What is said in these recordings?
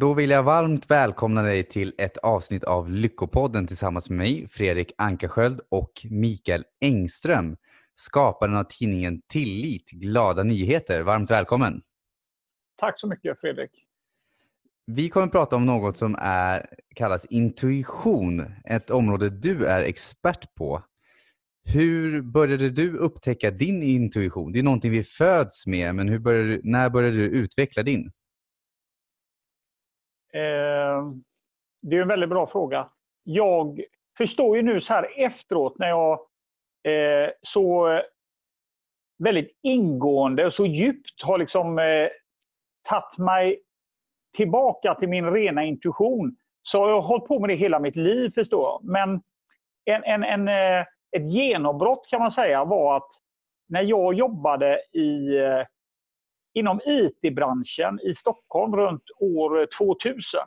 Då vill jag varmt välkomna dig till ett avsnitt av Lyckopodden tillsammans med mig, Fredrik Ankarsköld och Mikael Engström, skaparen av tidningen Tillit, glada nyheter. Varmt välkommen! Tack så mycket Fredrik! Vi kommer att prata om något som är, kallas intuition, ett område du är expert på. Hur började du upptäcka din intuition? Det är någonting vi föds med, men hur började, när började du utveckla din? Eh, det är en väldigt bra fråga. Jag förstår ju nu så här efteråt när jag eh, så väldigt ingående och så djupt har liksom eh, tagit mig tillbaka till min rena intuition. Så har jag hållit på med det hela mitt liv förstår jag. Men en, en, en, eh, ett genombrott kan man säga var att när jag jobbade i, eh, inom IT-branschen i Stockholm runt år 2000.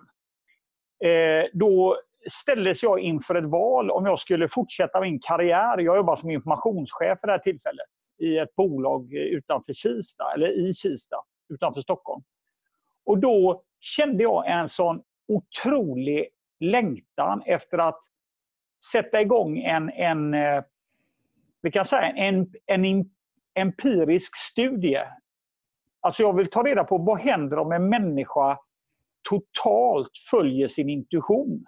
Eh, då ställdes jag inför ett val om jag skulle fortsätta min karriär. Jag jobbade som informationschef för det här tillfället i ett bolag utanför Kista, eller i Kista, utanför Stockholm. Och då kände jag en sån otrolig längtan efter att sätta igång en, en eh, vi kan säga en, en empirisk studie. Alltså jag vill ta reda på vad händer om en människa totalt följer sin intuition.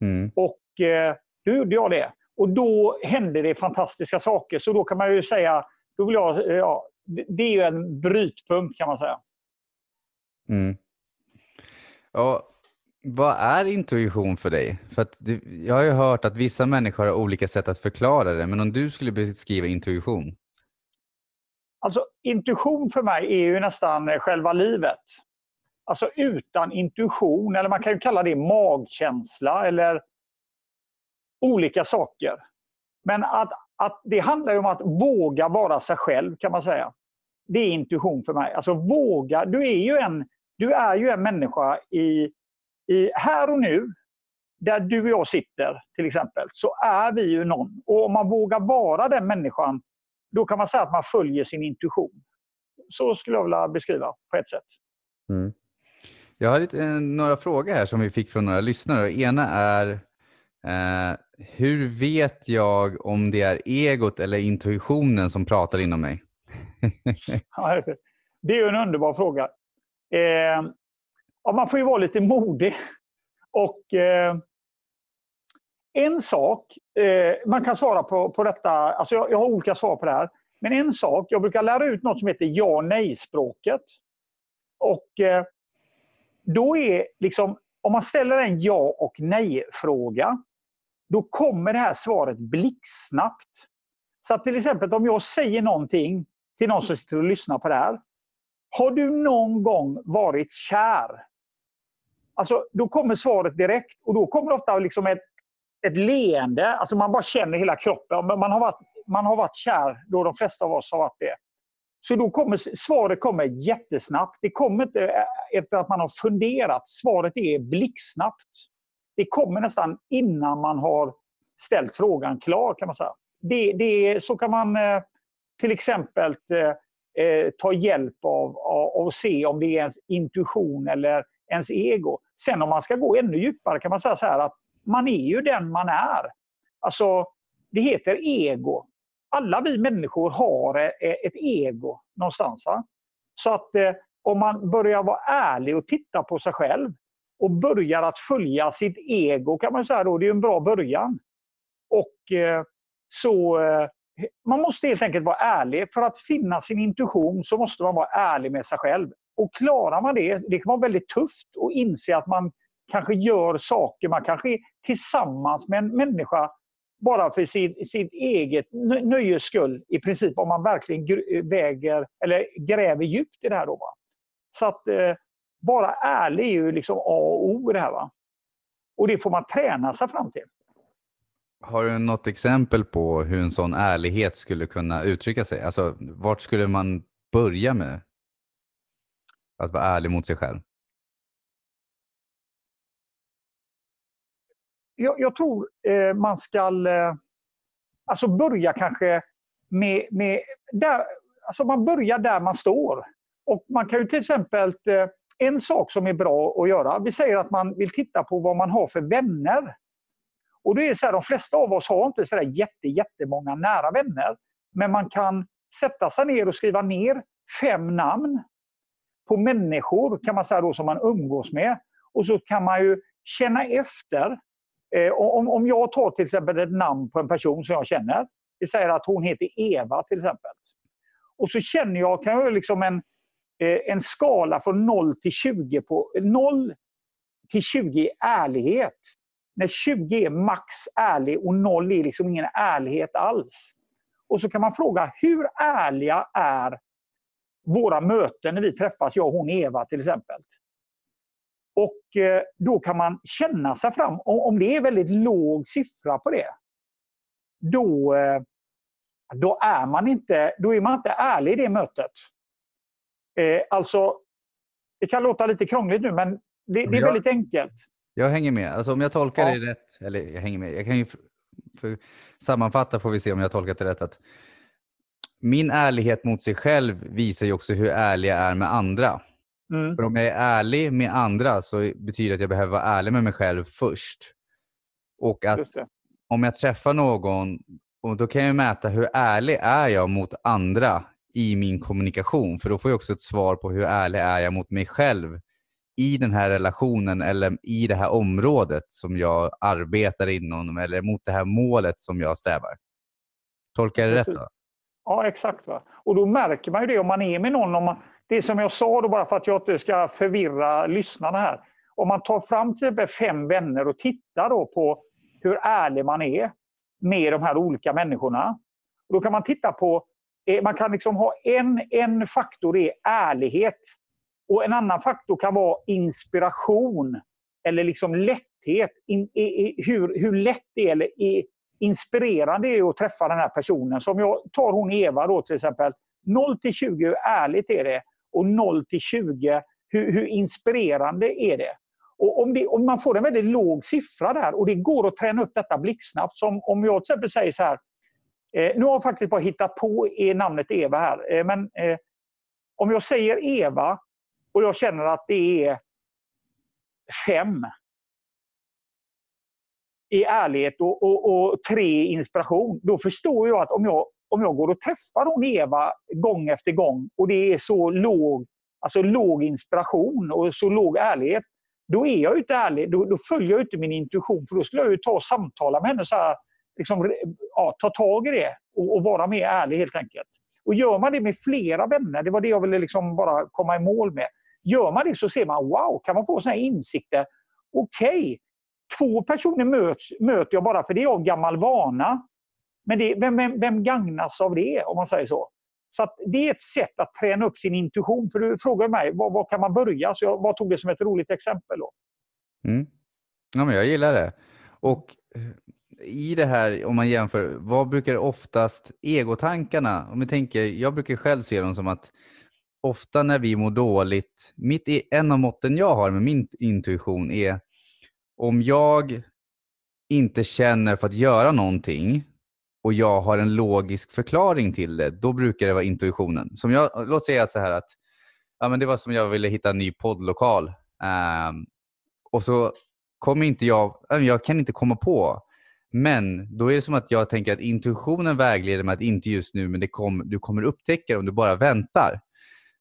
Mm. Och eh, då gjorde jag det. Och då hände det fantastiska saker. Så då kan man ju säga, då vill jag, ja, det är ju en brytpunkt kan man säga. Mm. Ja, vad är intuition för dig? För det, jag har ju hört att vissa människor har olika sätt att förklara det, men om du skulle beskriva intuition? Alltså intuition för mig är ju nästan eh, själva livet. Alltså utan intuition, eller man kan ju kalla det magkänsla eller olika saker. Men att, att det handlar ju om att våga vara sig själv kan man säga. Det är intuition för mig. Alltså våga, du är ju en, du är ju en människa i i här och nu, där du och jag sitter till exempel, så är vi ju någon. Och om man vågar vara den människan, då kan man säga att man följer sin intuition. Så skulle jag vilja beskriva på ett sätt. Mm. Jag har lite, eh, några frågor här som vi fick från några lyssnare. Ena är, eh, hur vet jag om det är egot eller intuitionen som pratar inom mig? det är en underbar fråga. Eh, ja, man får ju vara lite modig. Och eh, en sak, eh, man kan svara på, på detta, alltså jag, jag, har olika svar på det här. Men en sak, jag brukar lära ut något som heter ja nej-språket. Och eh, då är liksom, om man ställer en ja och nej-fråga, då kommer det här svaret blixtsnabbt. Så att till exempel om jag säger någonting till någon som sitter och lyssnar på det här. Har du någon gång varit kär? Alltså, då kommer svaret direkt och då kommer ofta liksom ett, ett leende. Alltså man bara känner hela kroppen. Man har, varit, man har varit kär, då de flesta av oss har varit det. Så då kommer svaret kommer jättesnabbt. Det kommer inte efter att man har funderat. Svaret är blixtsnabbt. Det kommer nästan innan man har ställt frågan klar kan man säga. Det, det, så kan man till exempel eh, ta hjälp av, och se om det är ens intuition eller ens ego. Sen om man ska gå ännu djupare kan man säga så här att man är ju den man är. Alltså, det heter ego. Alla vi människor har e, e, ett ego någonstans. Va? Så att eh, om man börjar vara ärlig och titta på sig själv och börjar att följa sitt ego kan man säga då, det är en bra början. Och eh, så eh, Man måste helt enkelt vara ärlig. För att finna sin intuition så måste man vara ärlig med sig själv. Och klarar man det, det kan vara väldigt tufft att inse att man kanske gör saker, man kanske är tillsammans med en människa bara för sitt, sitt eget nöjes skull i princip, om man verkligen eh, väger eller gräver djupt i det här. Då, va? Så att eh, vara ärlig är ju liksom A och O i det här. Va? Och det får man träna sig fram till. Har du något exempel på hur en sån ärlighet skulle kunna uttrycka sig? Alltså, vart skulle man börja med? Att vara ärlig mot sig själv? Jag, jag tror eh, man ska eh, alltså börja kanske med, med där, alltså man börjar där man står. Och man kan ju till exempel eh, en sak som är bra att göra, vi säger att man vill titta på vad man har för vänner. Och det är så här, de flesta av oss har inte så där jätte, jättemånga nära vänner. Men man kan sätta sig ner och skriva ner fem namn på människor kan man säga då, som man umgås med. Och så kan man ju känna efter. Eh, om, om jag tar till exempel ett namn på en person som jag känner. Vi säger att hon heter Eva till exempel. Och så känner jag, kan jag liksom en, eh, en skala från 0 till 20 på 0 till 20 i ärlighet. När 20 är max ärlig och 0 är liksom ingen ärlighet alls. Och så kan man fråga, hur ärliga är våra möten när vi träffas, jag och hon Eva till exempel. Och eh, då kan man känna sig fram. Om det är väldigt låg siffra på det, då, eh, då, är, man inte, då är man inte ärlig i det mötet. Eh, alltså, det kan låta lite krångligt nu, men det, det är väldigt enkelt. Jag hänger med. Alltså, om jag tolkar ja. det rätt, eller jag hänger med, jag kan ju för, sammanfatta får vi se om jag tolkat det rätt. Att min ärlighet mot sig själv visar ju också hur ärlig jag är med andra. Mm. För om jag är ärlig med andra så betyder det att jag behöver vara ärlig med mig själv först. Och att om jag träffar någon, och då kan jag mäta hur ärlig är jag mot andra i min kommunikation. För då får jag också ett svar på hur ärlig är jag mot mig själv i den här relationen eller i det här området som jag arbetar inom eller mot det här målet som jag strävar. Tolkar jag det rätt? Då? Ja, exakt. Va? Och då märker man ju det om man är med någon. Om man, det som jag sa då bara för att jag inte ska förvirra lyssnarna här. Om man tar fram till exempel fem vänner och tittar då på hur ärlig man är med de här olika människorna. Då kan man titta på, eh, man kan liksom ha en, en faktor är ärlighet. Och en annan faktor kan vara inspiration eller liksom lätthet. In, i, i, hur, hur lätt det är, eller i, inspirerande det är att träffa den här personen. Som jag tar hon Eva då till exempel. 0 till 20, hur ärligt är det? Och 0 till 20, hur, hur inspirerande är det? Och om, det, om, man får en väldigt låg siffra där och det går att träna upp detta blixtsnabbt. Som om jag till exempel säger så här. Eh, nu har jag faktiskt bara hittat på namnet Eva här. Eh, men eh, om jag säger Eva och jag känner att det är fem i ärlighet och, och, och, tre i inspiration. Då förstår jag att om jag, om jag går och träffar hon Eva gång efter gång och det är så låg, alltså låg inspiration och så låg ärlighet. Då är jag inte ärlig. Då, då följer jag inte min intuition. För då skulle jag ju ta och samtala med henne. Så här, liksom, ja, ta tag i det och, och, vara mer ärlig helt enkelt. Och gör man det med flera vänner, det var det jag ville liksom bara komma i mål med. Gör man det så ser man, wow, kan man få sådana här insikter? Okej, okay, två personer möts, möter jag bara för det är av gammal vana. Men det, vem, vem, vem gagnas av det, om man säger så? Så att det är ett sätt att träna upp sin intuition. För du frågar mig, var, var kan man börja? Så jag bara tog det som ett roligt exempel. Då. Mm. Ja, men jag gillar det. Och eh, i det här, om man jämför, vad brukar oftast egotankarna, om vi tänker, jag brukar själv se dem som att ofta när vi mår dåligt, mitt, en av måtten jag har med min intuition är om jag inte känner för att göra någonting och jag har en logisk förklaring till det, då brukar det vara intuitionen. Som jag, låt säga så här att ja, men det var som jag ville hitta en ny poddlokal. Um, och så kommer inte jag, jag kan inte komma på. Men då är det som att jag tänker att intuitionen vägleder mig att inte just nu, men det kom, du kommer upptäcka det om du bara väntar.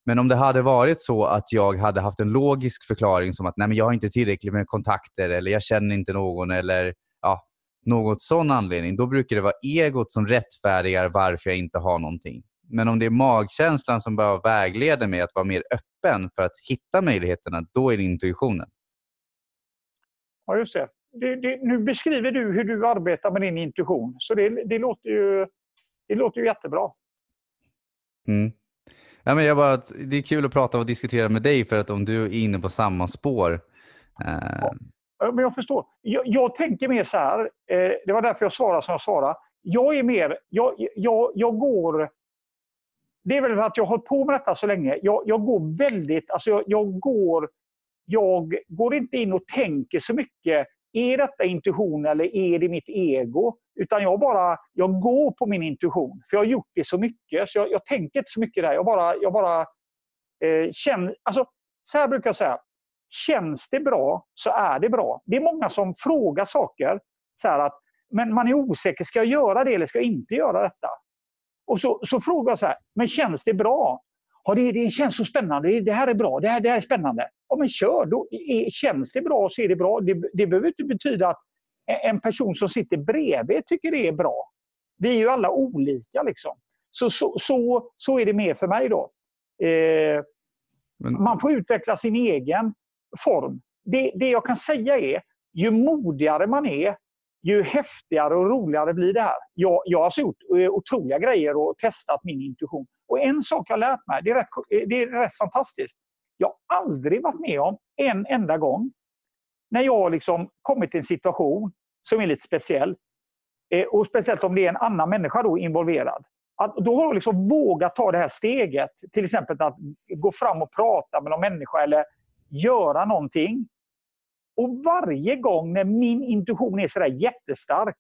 Men om det hade varit så att jag hade haft en logisk förklaring som att nej, men jag har inte tillräckligt med kontakter eller jag känner inte någon eller något sån anledning, då brukar det vara egot som rättfärdigar varför jag inte har någonting. Men om det är magkänslan som bara vägleder mig att vara mer öppen för att hitta möjligheterna, då är det intuitionen. Ja, just det. det, det nu beskriver du hur du arbetar med din intuition, så det, det låter, ju, det låter ju jättebra. Mm. Ja, men jag bara, det är kul att prata och diskutera med dig för att om du är inne på samma spår. Eh... Ja, men jag förstår. Jag, jag, tänker mer så här, eh, det var därför jag svarade som jag svarade. Jag är mer, jag, jag, jag går... Det är väl för att jag har hållit på med detta så länge. Jag, jag går väldigt, alltså jag, jag, går... Jag går inte in och tänker så mycket. Är detta intuition eller är det mitt ego? Utan jag bara jag går på min intuition. För jag har gjort det så mycket. Så jag, jag tänker inte så mycket där. Jag bara, jag bara eh, känner... Alltså, Så här brukar jag säga. Känns det bra så är det bra. Det är många som frågar saker. Så att, men man är osäker, ska jag göra det eller ska jag inte göra detta? Och så, så frågar jag så här, men känns det bra? Ja, det, det känns så spännande, det här är bra, det här, det här är spännande. Ja, men kör, då är, känns det bra så är det bra. Det, det behöver inte betyda att en person som sitter bredvid tycker det är bra. Vi är ju alla olika. liksom. Så, så, så, så är det mer för mig då. Eh, men... Man får utveckla sin egen form. Det, det jag kan säga är, ju modigare man är, ju häftigare och roligare blir det här. Jag, jag har alltså gjort eh, otroliga grejer och testat min intuition. Och en sak jag har lärt mig, det är rätt, eh, det är rätt fantastiskt. Jag har aldrig varit med om en enda gång när jag liksom kommit till en situation som är lite speciell. Eh, och speciellt om det är en annan människa då involverad. Att då har jag liksom vågat ta det här steget. Till exempel att gå fram och prata med någon människa eller göra någonting. Och varje gång när min intuition är sådär jättestark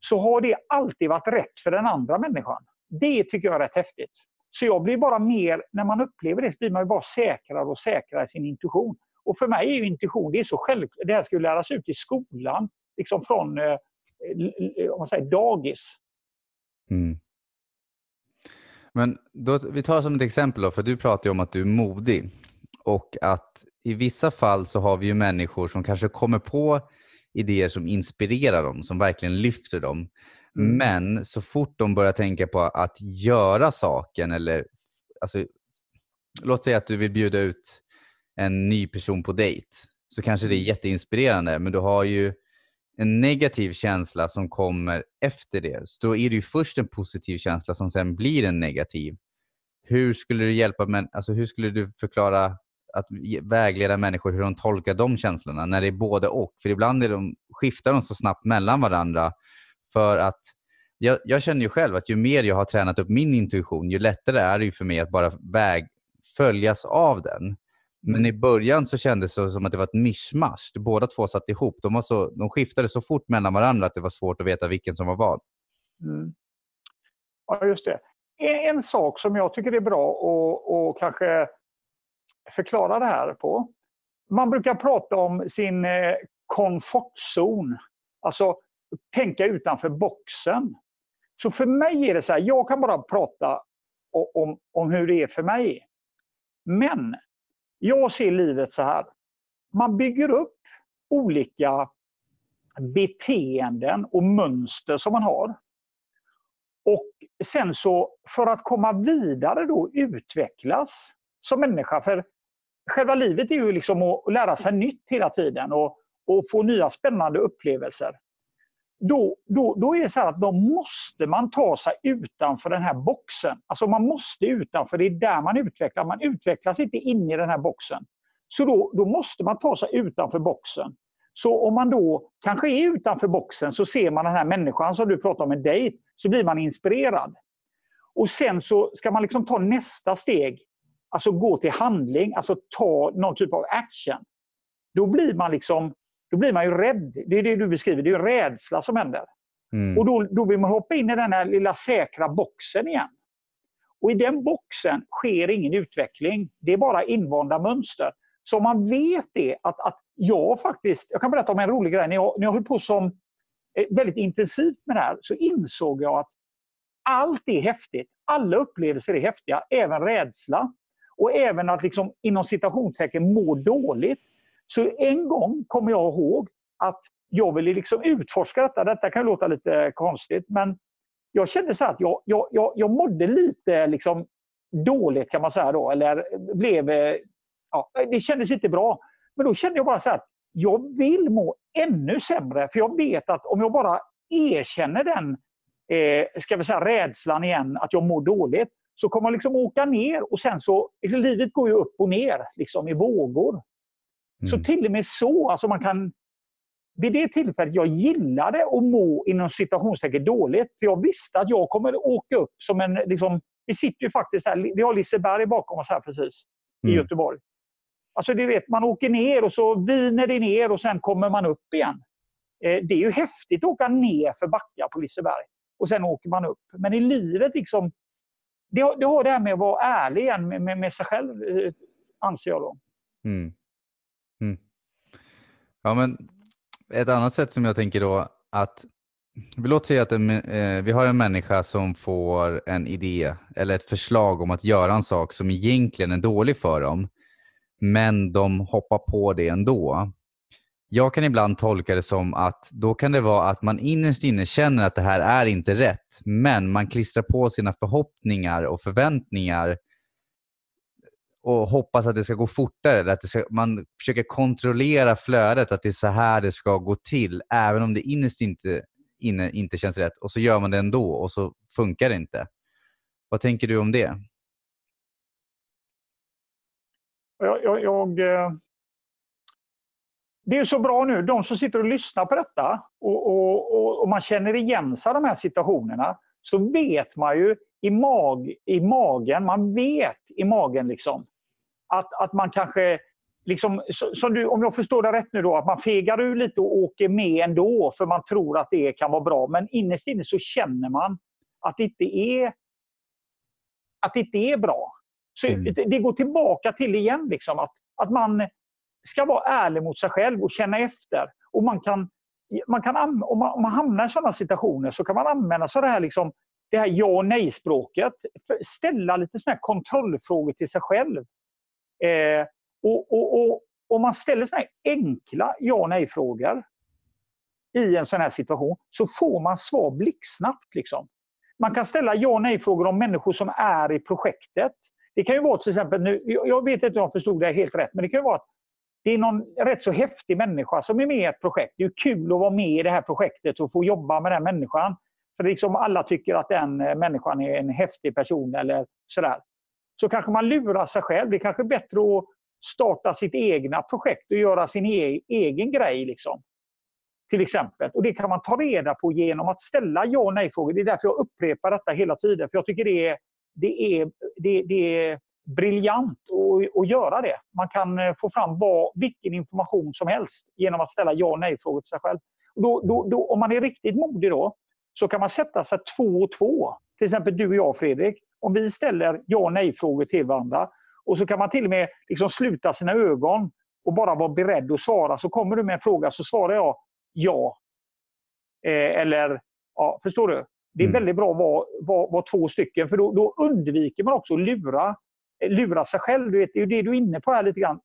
så har det alltid varit rätt för den andra människan. Det tycker jag är rätt häftigt. Så jag blir bara mer, när man upplever det så blir man bara säkrare och säkrare i sin intuition. Och för mig är ju intuition, det är så självklart. Det här skulle läras ut i skolan, liksom från eh, om man säger, dagis. Mm. Men då, vi tar som ett exempel då, för du pratar ju om att du är modig och att i vissa fall så har vi ju människor som kanske kommer på idéer som inspirerar dem, som verkligen lyfter dem. Mm. Men så fort de börjar tänka på att göra saken eller alltså, låt säga att du vill bjuda ut en ny person på dejt så kanske det är mm. jätteinspirerande men du har ju en negativ känsla som kommer efter det. Så då är det ju först en positiv känsla som sen blir en negativ. Hur skulle du hjälpa men, alltså hur skulle du förklara att vägleda människor hur de tolkar de känslorna när det är både och? För ibland är de, skiftar de så snabbt mellan varandra för att jag, jag, känner ju själv att ju mer jag har tränat upp min intuition, ju lättare är det ju för mig att bara väg, följas av den. Men i början så kändes det som att det var ett mischmasch. Båda två satt ihop. De, var så, de skiftade så fort mellan varandra att det var svårt att veta vilken som var vad. Mm. Ja, just det. En, en, sak som jag tycker är bra att kanske förklara det här på. Man brukar prata om sin eh, komfortzon. Alltså tänka utanför boxen. Så för mig är det så här, jag kan bara prata om, om hur det är för mig. Men jag ser livet så här. Man bygger upp olika beteenden och mönster som man har. Och sen så för att komma vidare då utvecklas som människa. För själva livet är ju liksom att lära sig nytt hela tiden och, och få nya spännande upplevelser då, då, då är det så att då måste man ta sig utanför den här boxen. Alltså man måste utanför, det är där man utvecklas. Man utvecklas inte in i den här boxen. Så då, då måste man ta sig utanför boxen. Så om man då kanske är utanför boxen så ser man den här människan som du pratar om, en dejt, så blir man inspirerad. Och sen så ska man liksom ta nästa steg, alltså gå till handling, alltså ta någon typ av action. Då blir man liksom då blir man ju rädd. Det är det du beskriver, det är rädsla som händer. Mm. Och då, då vill man hoppa in i den här lilla säkra boxen igen. Och i den boxen sker ingen utveckling. Det är bara invanda mönster. Så om man vet det, att, att jag faktiskt, jag kan berätta om en rolig grej. När jag, när jag höll på som eh, väldigt intensivt med det här så insåg jag att allt är häftigt. Alla upplevelser är häftiga, även rädsla. Och även att liksom, inom citationstecken må dåligt. Så en gång kommer jag ihåg att jag ville liksom utforska detta. Detta kan låta lite konstigt men jag kände så att jag, jag, jag, jag mådde lite liksom dåligt kan man säga då. Eller blev, eh, ja, det kändes inte bra. Men då kände jag bara så att jag vill må ännu sämre. För jag vet att om jag bara erkänner den eh, ska vi säga, rädslan igen, att jag mår dåligt, så kommer jag liksom åka ner och sen så, livet går ju upp och ner liksom i vågor. Mm. Så till och med så, alltså man kan... Vid det tillfället jag gillade att må inom citationstecken dåligt, för jag visste att jag kommer åka upp som en... Liksom, vi sitter ju faktiskt här, vi har Liseberg bakom oss här precis, mm. i Göteborg. Alltså du vet, man åker ner och så viner det ner och sen kommer man upp igen. Eh, det är ju häftigt att åka ner för backar på Liseberg och sen åker man upp. Men i livet liksom, det, det har det här med att vara ärlig igen med, med, med sig själv, eh, anser jag då. Mm. Mm. Ja, men ett annat sätt som jag tänker då att vi låter säga att en, eh, vi har en människa som får en idé eller ett förslag om att göra en sak som egentligen är dålig för dem, men de hoppar på det ändå. Jag kan ibland tolka det som att då kan det vara att man innerst inne känner att det här är inte rätt, men man klistrar på sina förhoppningar och förväntningar och hoppas att det ska gå fortare. Att ska, man försöker kontrollera flödet, att det är så här det ska gå till, även om det innerst inte, inne inte känns rätt. Och så gör man det ändå och så funkar det inte. Vad tänker du om det? Jag, jag, jag, eh, det är så bra nu, de som sitter och lyssnar på detta och, och, och, man känner igen sig i de här situationerna, så vet man ju i, mag, i magen, man vet i magen liksom att, att man kanske, liksom, som du, om jag förstår det rätt nu då, att man fegar ur lite och åker med ändå för man tror att det kan vara bra. Men innerst inne så känner man att det inte är, att det inte är bra. Så mm. Det går tillbaka till igen, liksom, att, att man ska vara ärlig mot sig själv och känna efter. Och man kan, man kan, om, man, om man hamnar i sådana situationer så kan man använda sig av det här, liksom, det här ja och nej-språket. Ställa lite såna kontrollfrågor till sig själv. Eh, och, och, och, om man ställer såna enkla ja och nej-frågor i en sån här situation så får man svar blixtsnabbt. Liksom. Man kan ställa ja och nej-frågor om människor som är i projektet. Det kan ju vara till exempel, nu, jag vet inte om jag förstod det helt rätt, men det kan ju vara att det är någon rätt så häftig människa som är med i ett projekt. Det är kul att vara med i det här projektet och få jobba med den människan. För liksom alla tycker att den eh, människan är en häftig person eller sådär så kanske man lurar sig själv. Det är kanske bättre att starta sitt egna projekt och göra sin e egen grej. Liksom. Till exempel. Och Det kan man ta reda på genom att ställa ja och nej-frågor. Det är därför jag upprepar detta hela tiden. För Jag tycker det är, det är, det, det är briljant att, att göra det. Man kan eh, få fram vad, vilken information som helst genom att ställa ja och nej-frågor till sig själv. Då, då, då, om man är riktigt modig då, så kan man sätta sig två och två. Till exempel du och jag Fredrik om vi ställer ja och nej-frågor till varandra och så kan man till och med liksom sluta sina ögon och bara vara beredd att svara. Så kommer du med en fråga så svarar jag ja. Eh, eller, ja, förstår du? Det är mm. väldigt bra att vara, vara, vara, två stycken för då, då, undviker man också att lura, lura sig själv. Du vet, det är det du är inne på här lite grann.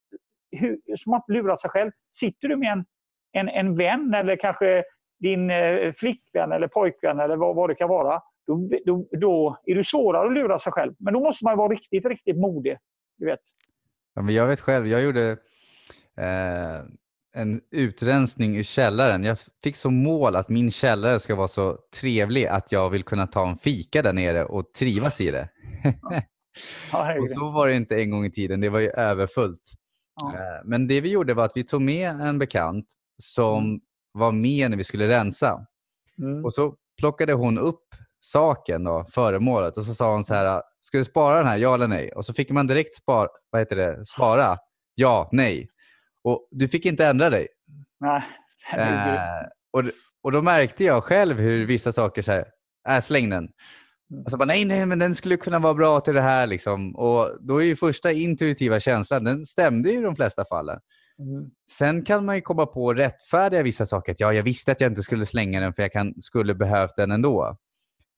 Hur, så man inte lurar sig själv. Sitter du med en, en, en vän eller kanske din eh, flickvän eller pojkvän eller vad, vad det kan vara då, då, då, är det svårare att lura sig själv. Men då måste man vara riktigt, riktigt modig. Du vet. Ja, men jag vet själv, jag gjorde eh, en utrensning i källaren. Jag fick som mål att min källare ska vara så trevlig att jag vill kunna ta en fika där nere och trivas i det. Ja. Och så var det inte en gång i tiden, det var ju överfullt. Ja. Eh, men det vi gjorde var att vi tog med en bekant som mm. var med när vi skulle rensa. Mm. Och så plockade hon upp saken, då, föremålet. Och så sa hon så här, ska du spara den här, ja eller nej? Och så fick man direkt spar, vad heter det, svara ja, nej. Och du fick inte ändra dig. Nej. Eh, och, och då märkte jag själv hur vissa saker, så här, äh, släng den. Mm. Och så bara, nej, nej, men den skulle kunna vara bra till det här. Liksom. Och då är ju första intuitiva känslan, den stämde i de flesta fallen. Mm. Sen kan man ju komma på och rättfärdiga vissa saker. Att, ja, jag visste att jag inte skulle slänga den för jag kan, skulle behövt den ändå.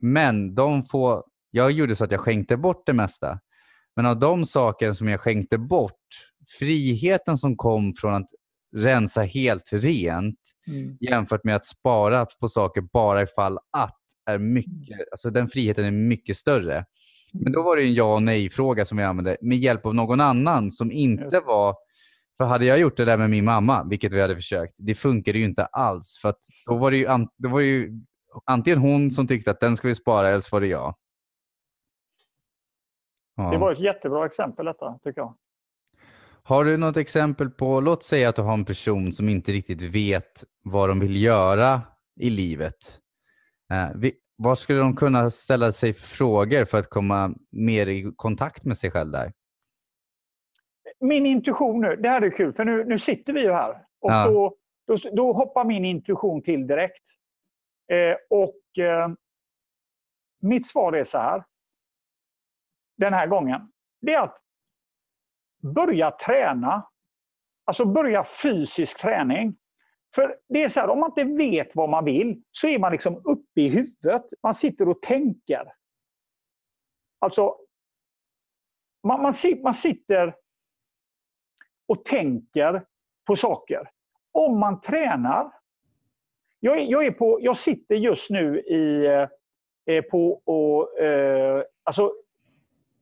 Men de få, jag gjorde så att jag skänkte bort det mesta. Men av de saker som jag skänkte bort, friheten som kom från att rensa helt rent mm. jämfört med att spara på saker bara ifall att, är mycket, alltså den friheten är mycket större. Men då var det en ja och nej-fråga som jag använde med hjälp av någon annan som inte var... För hade jag gjort det där med min mamma, vilket vi hade försökt, det funkade ju inte alls. För då var det ju, då var det ju antingen hon som tyckte att den ska vi spara eller så var det jag. Ja. Det var ett jättebra exempel detta, tycker jag. Har du något exempel på, låt säga att du har en person som inte riktigt vet vad de vill göra i livet. Eh, vi, vad skulle de kunna ställa sig för frågor för att komma mer i kontakt med sig själv där? Min intuition nu, det här är kul för nu, nu sitter vi ju här och ja. då, då, då hoppar min intuition till direkt. Eh, och eh, mitt svar är så här. Den här gången. Det är att börja träna Alltså börja fysisk träning. För det är så här, om man inte vet vad man vill så är man liksom uppe i huvudet. Man sitter och tänker. Alltså, man, man, man sitter och tänker på saker. Om man tränar. Jag, är, jag, är på, jag sitter just nu i, eh, på och, eh, alltså,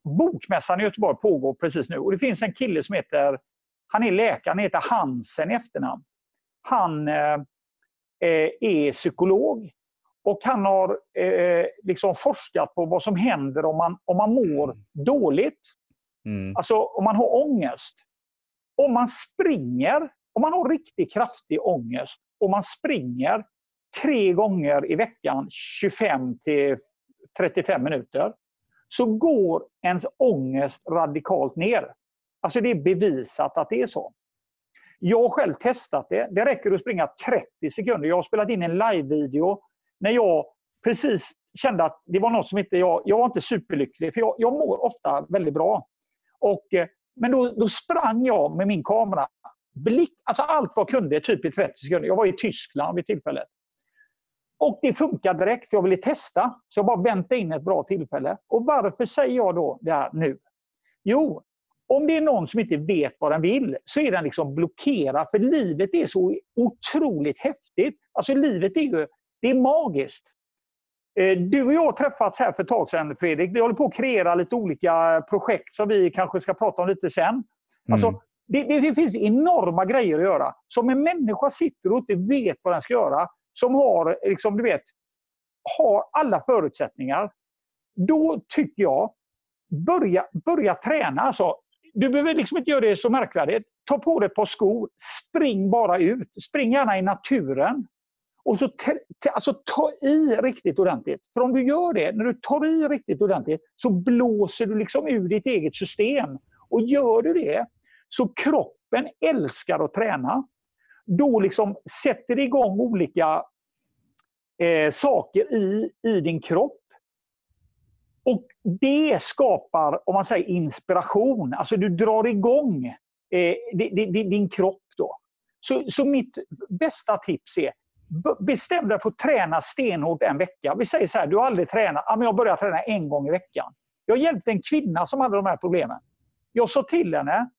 Bokmässan i Göteborg pågår precis nu och det finns en kille som heter, han är läkare, han heter Hansen i efternamn. Han eh, eh, är psykolog och han har eh, liksom forskat på vad som händer om man, om man mår dåligt. Mm. Alltså om man har ångest. Om man springer, om man har riktigt kraftig ångest och man springer tre gånger i veckan 25 till 35 minuter så går ens ångest radikalt ner. Alltså det är bevisat att det är så. Jag har själv testat det. Det räcker att springa 30 sekunder. Jag har spelat in en live-video när jag precis kände att det var något som inte jag... Jag var inte superlycklig, för jag, jag mår ofta väldigt bra. Och, eh, men då, då sprang jag med min kamera. Blick, alltså allt vad jag kunde, typ i 30 sekunder. Jag var i Tyskland vid tillfället. Och det funkade direkt, för jag ville testa. Så jag bara väntade in ett bra tillfälle. Och varför säger jag då det här nu? Jo, om det är någon som inte vet vad den vill så är den liksom blockerad. För livet är så otroligt häftigt. Alltså livet är ju det är magiskt. Eh, du och jag har träffats här för ett tag sedan Fredrik. Vi håller på att kreera lite olika projekt som vi kanske ska prata om lite sen. Mm. Alltså, det, det, det, finns enorma grejer att göra. Som en människa sitter och inte vet vad den ska göra, som har, liksom, du vet, har alla förutsättningar. Då tycker jag, börja, börja träna. Alltså, du behöver liksom inte göra det så märkvärdigt. Ta på dig ett par skor, spring bara ut. Spring gärna i naturen. Och så alltså, ta i riktigt ordentligt. För om du gör det, när du tar i riktigt ordentligt, så blåser du liksom ur ditt eget system. Och gör du det, så kroppen älskar att träna. Då liksom sätter det igång olika eh, saker i, i din kropp. Och det skapar, om man säger inspiration, alltså du drar igång eh, din kropp då. Så, så mitt bästa tips är, bestäm dig för att träna stenhårt en vecka. Vi säger så här, du har aldrig tränat, ja, men jag börjar träna en gång i veckan. Jag hjälpte en kvinna som hade de här problemen. Jag sa till henne,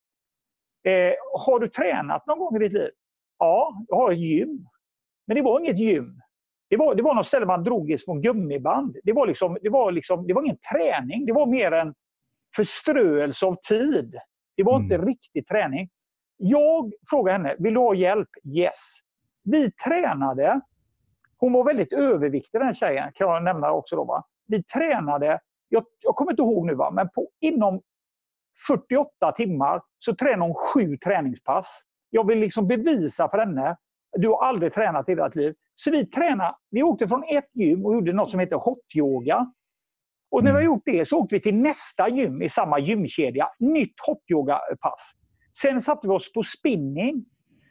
eh, har du tränat någon gång i ditt liv? Ja, jag har ett gym. Men det var inget gym. Det var, det var något ställe man drog i små gummiband. Det var, liksom, det, var liksom, det var ingen träning, det var mer en förströelse av tid. Det var mm. inte riktig träning. Jag frågade henne, vill du ha hjälp? Yes. Vi tränade, hon var väldigt överviktig den tjejen, kan jag nämna också. Då, va? Vi tränade, jag, jag kommer inte ihåg nu, va? men på, inom 48 timmar så tränade hon sju träningspass. Jag vill liksom bevisa för henne, du har aldrig tränat i ditt liv. Så vi tränade, vi åkte från ett gym och gjorde något som heter hot-yoga. Och när vi mm. gjort det så åkte vi till nästa gym i samma gymkedja, nytt hot-yoga-pass. Sen satte vi oss på spinning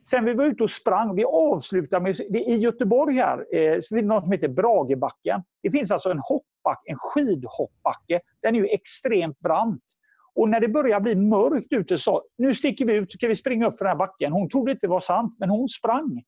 Sen vi var ute och sprang, vi avslutade med, i Göteborg här, eh, något som heter Bragebacken. Det finns alltså en hoppback, en skidhoppbacke. Den är ju extremt brant. Och när det börjar bli mörkt ute så nu sticker vi ut, ska vi springa upp för den här backen. Hon trodde inte det var sant, men hon sprang.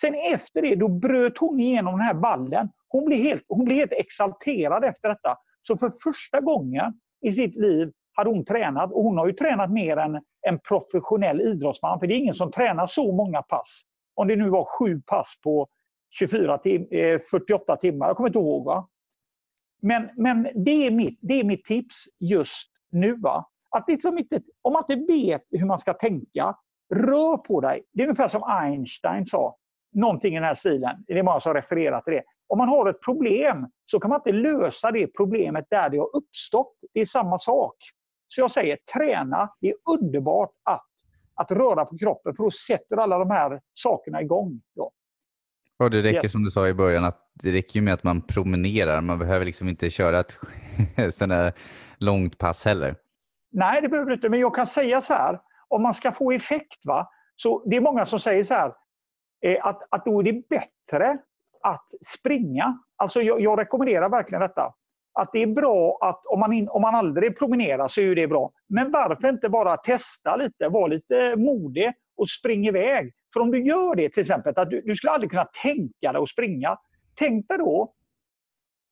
Sen efter det, då bröt hon igenom den här vallen. Hon blev helt, hon blev helt exalterad efter detta. Så för första gången i sitt liv hade hon tränat och hon har ju tränat mer än en professionell idrottsman. För det är ingen som tränar så många pass. Om det nu var sju pass på 24 tim eh, 48 timmar, jag kommer inte ihåg. Va? Men, men det, är mitt, det är mitt tips just nu. Va? Att liksom inte, om man inte vet hur man ska tänka, rör på dig. Det är ungefär som Einstein sa, någonting i den här stilen. Det är många som refererar till det. Om man har ett problem så kan man inte lösa det problemet där det har uppstått. Det är samma sak. Så jag säger träna. Det är underbart att, att röra på kroppen för då sätter alla de här sakerna igång. Då. Och det räcker yes. som du sa i början att det räcker med att man promenerar. Man behöver liksom inte köra ett sådana långt pass heller. Nej, det behöver du inte. Men jag kan säga så här. Om man ska få effekt, va? så det är många som säger så här. Eh, att, att då är det bättre att springa. Alltså jag, jag rekommenderar verkligen detta att det är bra att om man, in, om man aldrig promenerar så är det bra. Men varför inte bara testa lite, vara lite modig och spring iväg. För om du gör det till exempel, att du, du skulle aldrig kunna tänka dig att springa. Tänk dig då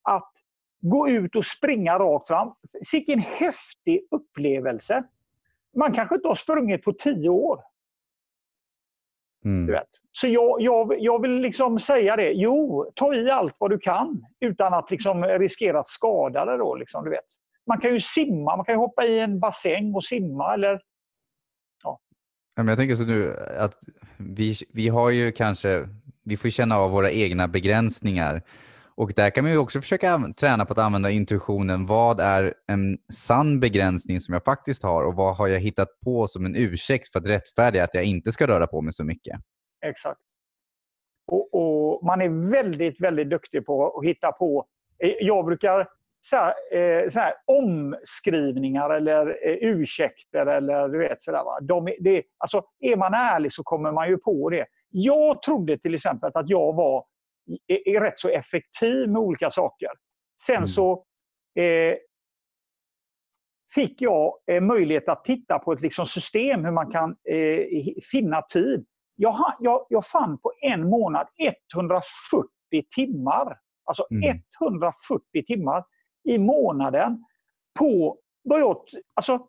att gå ut och springa rakt fram. Vilken häftig upplevelse! Man kanske inte har sprungit på tio år. Mm. Du vet. Så jag, jag, jag vill liksom säga det. Jo, ta i allt vad du kan utan att liksom riskera att skada dig. Då, liksom, du vet. Man kan ju simma, man kan hoppa i en bassäng och simma. Eller, ja. jag tänker så nu att vi, vi har ju kanske, vi får känna av våra egna begränsningar. Och där kan man ju också försöka träna på att använda intuitionen. Vad är en sann begränsning som jag faktiskt har och vad har jag hittat på som en ursäkt för att rättfärdiga att jag inte ska röra på mig så mycket? Exakt. Och, och Man är väldigt, väldigt duktig på att hitta på... Eh, jag brukar så här, eh, så här, omskrivningar eller eh, ursäkter eller du vet sådär. Va? De, det, alltså, är man ärlig så kommer man ju på det. Jag trodde till exempel att jag var är, är rätt så effektiv med olika saker. Sen mm. så eh, fick jag eh, möjlighet att titta på ett liksom, system hur man kan eh, finna tid. Jag, jag, jag fann på en månad 140 timmar. Alltså mm. 140 timmar i månaden på vad jag, alltså,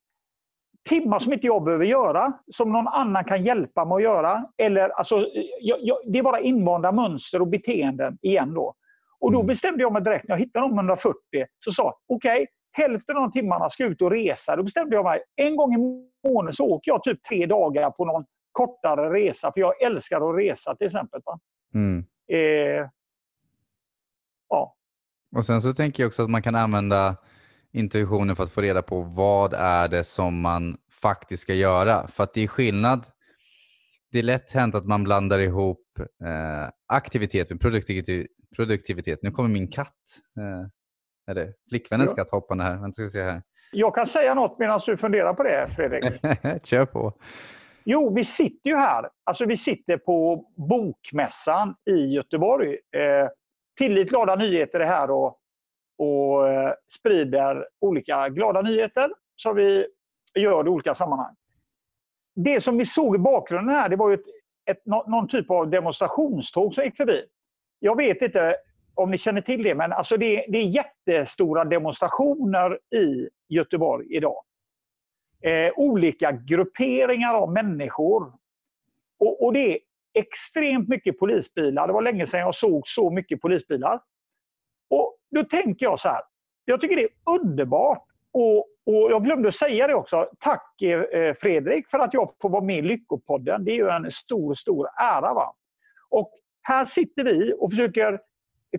timmar som inte jag behöver göra, som någon annan kan hjälpa mig att göra. Eller, alltså, jag, jag, det är bara invanda mönster och beteenden igen. Då. Och då mm. bestämde jag mig direkt när jag hittade de 140, så sa okej, okay, hälften av de timmarna ska ut och resa. Då bestämde jag mig, en gång i månaden så åker jag typ tre dagar på någon kortare resa, för jag älskar att resa till exempel. Mm. Eh, ja. Och sen så tänker jag också att man kan använda intuitionen för att få reda på vad är det som man faktiskt ska göra. För att det är skillnad. Det är lätt hänt att man blandar ihop eh, aktivitet med produktivitet, produktivitet. Nu kommer min katt, eh, eller flickvännens ja. katt hoppande här. Vänta ska vi se här. Jag kan säga något medan du funderar på det, Fredrik. Kör på. Jo, vi sitter ju här. Alltså vi sitter på Bokmässan i Göteborg. Eh, Tillit glada nyheter är här och och eh, sprider olika glada nyheter som vi gör i olika sammanhang. Det som vi såg i bakgrunden här det var ju ett, ett, någon typ av demonstrationståg som gick förbi. Jag vet inte om ni känner till det, men alltså det, det är jättestora demonstrationer i Göteborg idag. Eh, olika grupperingar av människor. Och, och, det är extremt mycket polisbilar. Det var länge sedan jag såg så mycket polisbilar. Och då tänker jag så här. Jag tycker det är underbart. Och, och jag glömde säga det också. Tack eh, eh, Fredrik för att jag får vara med i Lyckopodden. Det är ju en stor, stor ära. Va? Och här sitter vi och försöker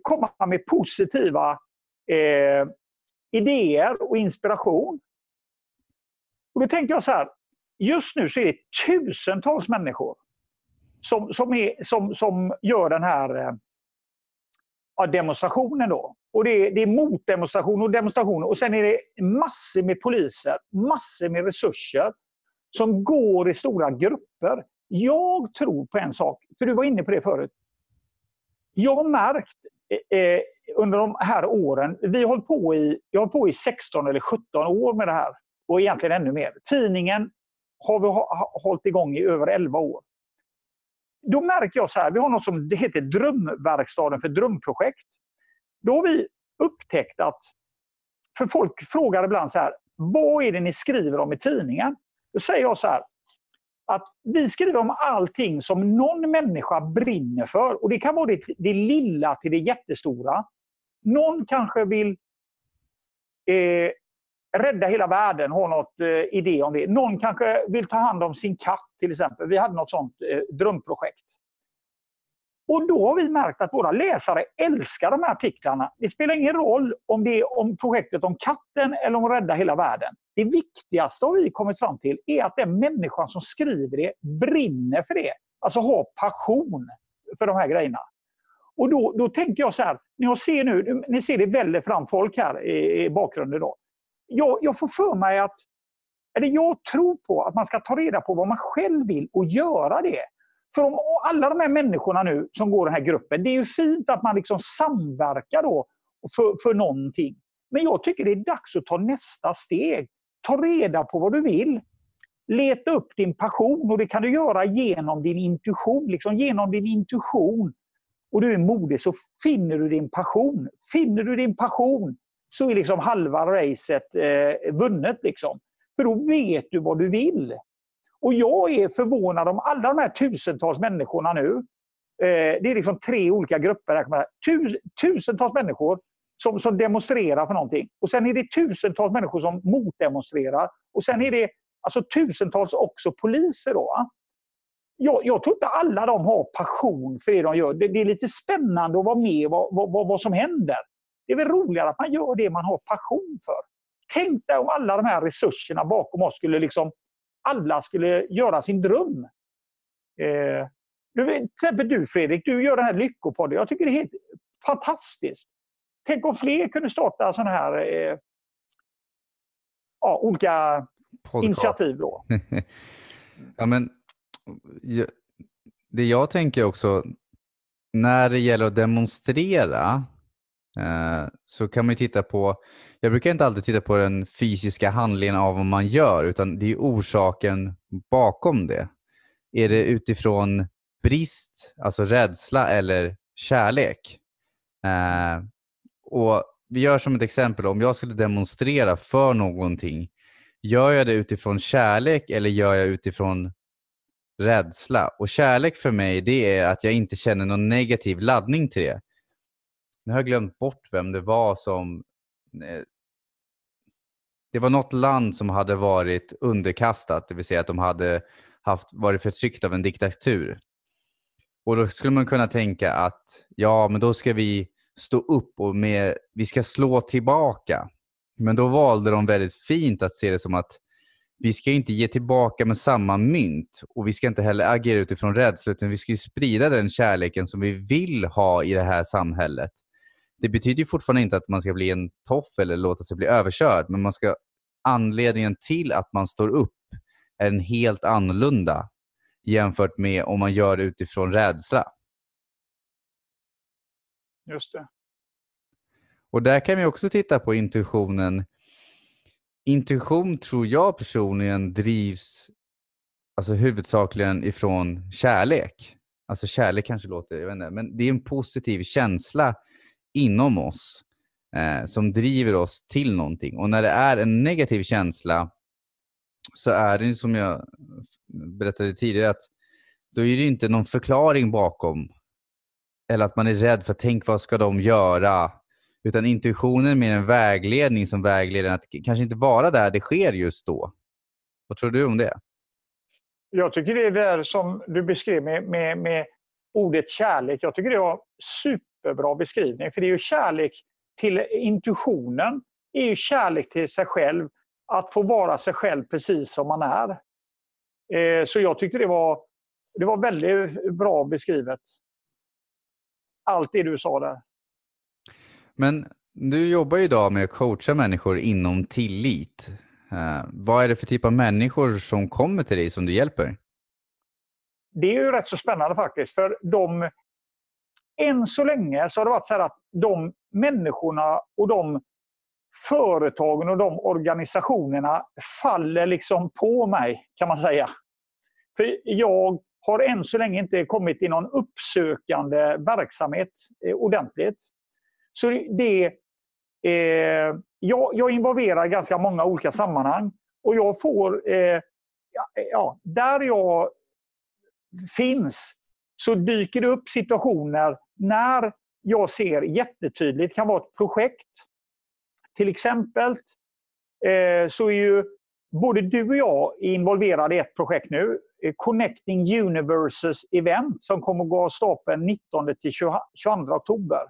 komma med positiva eh, idéer och inspiration. Och då tänker jag så här. Just nu så är det tusentals människor som, som, är, som, som gör den här eh, ja, demonstrationen då. Och det är, det är motdemonstration och demonstration. Och sen är det massor med poliser, massor med resurser som går i stora grupper. Jag tror på en sak, för du var inne på det förut. Jag har märkt eh, eh under de här åren, vi har på i, jag har på i 16 eller 17 år med det här. Och egentligen ännu mer. Tidningen har vi hållit igång i över 11 år då märker jag så här, vi har något som det heter Drömverkstaden för drömprojekt. Då har vi upptäckt att, för folk frågar ibland så här, vad är det ni skriver om i tidningen? Då säger jag så här, att vi skriver om allting som någon människa brinner för. Och Det kan vara det, det lilla till det jättestora. Någon kanske vill eh, rädda hela världen, har något eh, idé om det. Någon kanske vill ta hand om sin katt till exempel. Vi hade något sånt eh, drömprojekt. Och då har vi märkt att våra läsare älskar de här artiklarna. Det spelar ingen roll om det är om projektet om katten eller om att rädda hela världen. Det viktigaste har vi kommit fram till är att den människan som skriver det brinner för det. Alltså har passion för de här grejerna. Och då, då tänker jag så här, ni ser nu, ni ser det väller fram folk här i, i bakgrunden. Då jag, jag får för mig att, eller jag tror på att man ska ta reda på vad man själv vill och göra det. För om alla de här människorna nu som går den här gruppen, det är ju fint att man liksom samverkar då för, för någonting. Men jag tycker det är dags att ta nästa steg. Ta reda på vad du vill. leta upp din passion och det kan du göra genom din intuition. Liksom genom din intuition och du är modig så finner du din passion. Finner du din passion så är liksom halva racet eh, vunnet. Liksom. För då vet du vad du vill. Och jag är förvånad om alla de här tusentals människorna nu. Eh, det är liksom tre olika grupper. Här. Tus, tusentals människor som, som demonstrerar för någonting. Och sen är det tusentals människor som motdemonstrerar. Och sen är det alltså tusentals också poliser. Då. Jag, jag tror inte alla de har passion för det de gör. Det, det är lite spännande att vara med vad, vad, vad som händer. Det är väl roligare att man gör det man har passion för. Tänk dig om alla de här resurserna bakom oss skulle liksom, alla skulle göra sin dröm. Eh, till exempel du Fredrik, du gör den här Lyckopodden. Jag tycker det är helt fantastiskt. Tänk om fler kunde starta sådana här eh, ja, olika Podcast. initiativ. Då. ja, men, det jag tänker också, när det gäller att demonstrera Eh, så kan man titta på, jag brukar inte alltid titta på den fysiska handlingen av vad man gör, utan det är orsaken bakom det. Är det utifrån brist, alltså rädsla eller kärlek? Eh, och Vi gör som ett exempel, om jag skulle demonstrera för någonting, gör jag det utifrån kärlek eller gör jag utifrån rädsla? Och kärlek för mig, det är att jag inte känner någon negativ laddning till det. Nu har jag glömt bort vem det var som... Eh, det var något land som hade varit underkastat, det vill säga att de hade haft, varit förtryckt av en diktatur. Och då skulle man kunna tänka att ja, men då ska vi stå upp och med, vi ska slå tillbaka. Men då valde de väldigt fint att se det som att vi ska inte ge tillbaka med samma mynt och vi ska inte heller agera utifrån rädsla utan vi ska sprida den kärleken som vi vill ha i det här samhället. Det betyder fortfarande inte att man ska bli en toff eller låta sig bli överkörd men man ska, anledningen till att man står upp är en helt annorlunda jämfört med om man gör det utifrån rädsla. Just det. Och där kan vi också titta på intuitionen. Intuition tror jag personligen drivs alltså huvudsakligen ifrån kärlek. Alltså kärlek kanske låter, jag vet inte, men det är en positiv känsla inom oss eh, som driver oss till någonting. Och när det är en negativ känsla så är det som jag berättade tidigare att då är det inte någon förklaring bakom. Eller att man är rädd för tänk vad ska de göra? Utan intuitionen är mer en vägledning som vägleder att kanske inte vara där det sker just då. Vad tror du om det? Jag tycker det är där som du beskrev med, med, med ordet kärlek. Jag tycker det var superbra beskrivning. För det är ju kärlek till intuitionen. Det är ju kärlek till sig själv. Att få vara sig själv precis som man är. Eh, så jag tyckte det var, det var väldigt bra beskrivet. Allt det du sa där. Men du jobbar ju idag med att coacha människor inom tillit. Eh, vad är det för typ av människor som kommer till dig som du hjälper? Det är ju rätt så spännande faktiskt. För de, än så länge så har det varit så att de människorna och de företagen och de organisationerna faller liksom på mig, kan man säga. För jag har än så länge inte kommit i någon uppsökande verksamhet eh, ordentligt. Så det, eh, jag, jag involverar ganska många olika sammanhang och jag får, eh, ja, där jag finns så dyker det upp situationer när jag ser jättetydligt, det kan vara ett projekt. Till exempel eh, så är ju både du och jag involverade i ett projekt nu, eh, Connecting Universes Event som kommer att gå av stapeln 19 till 22 oktober.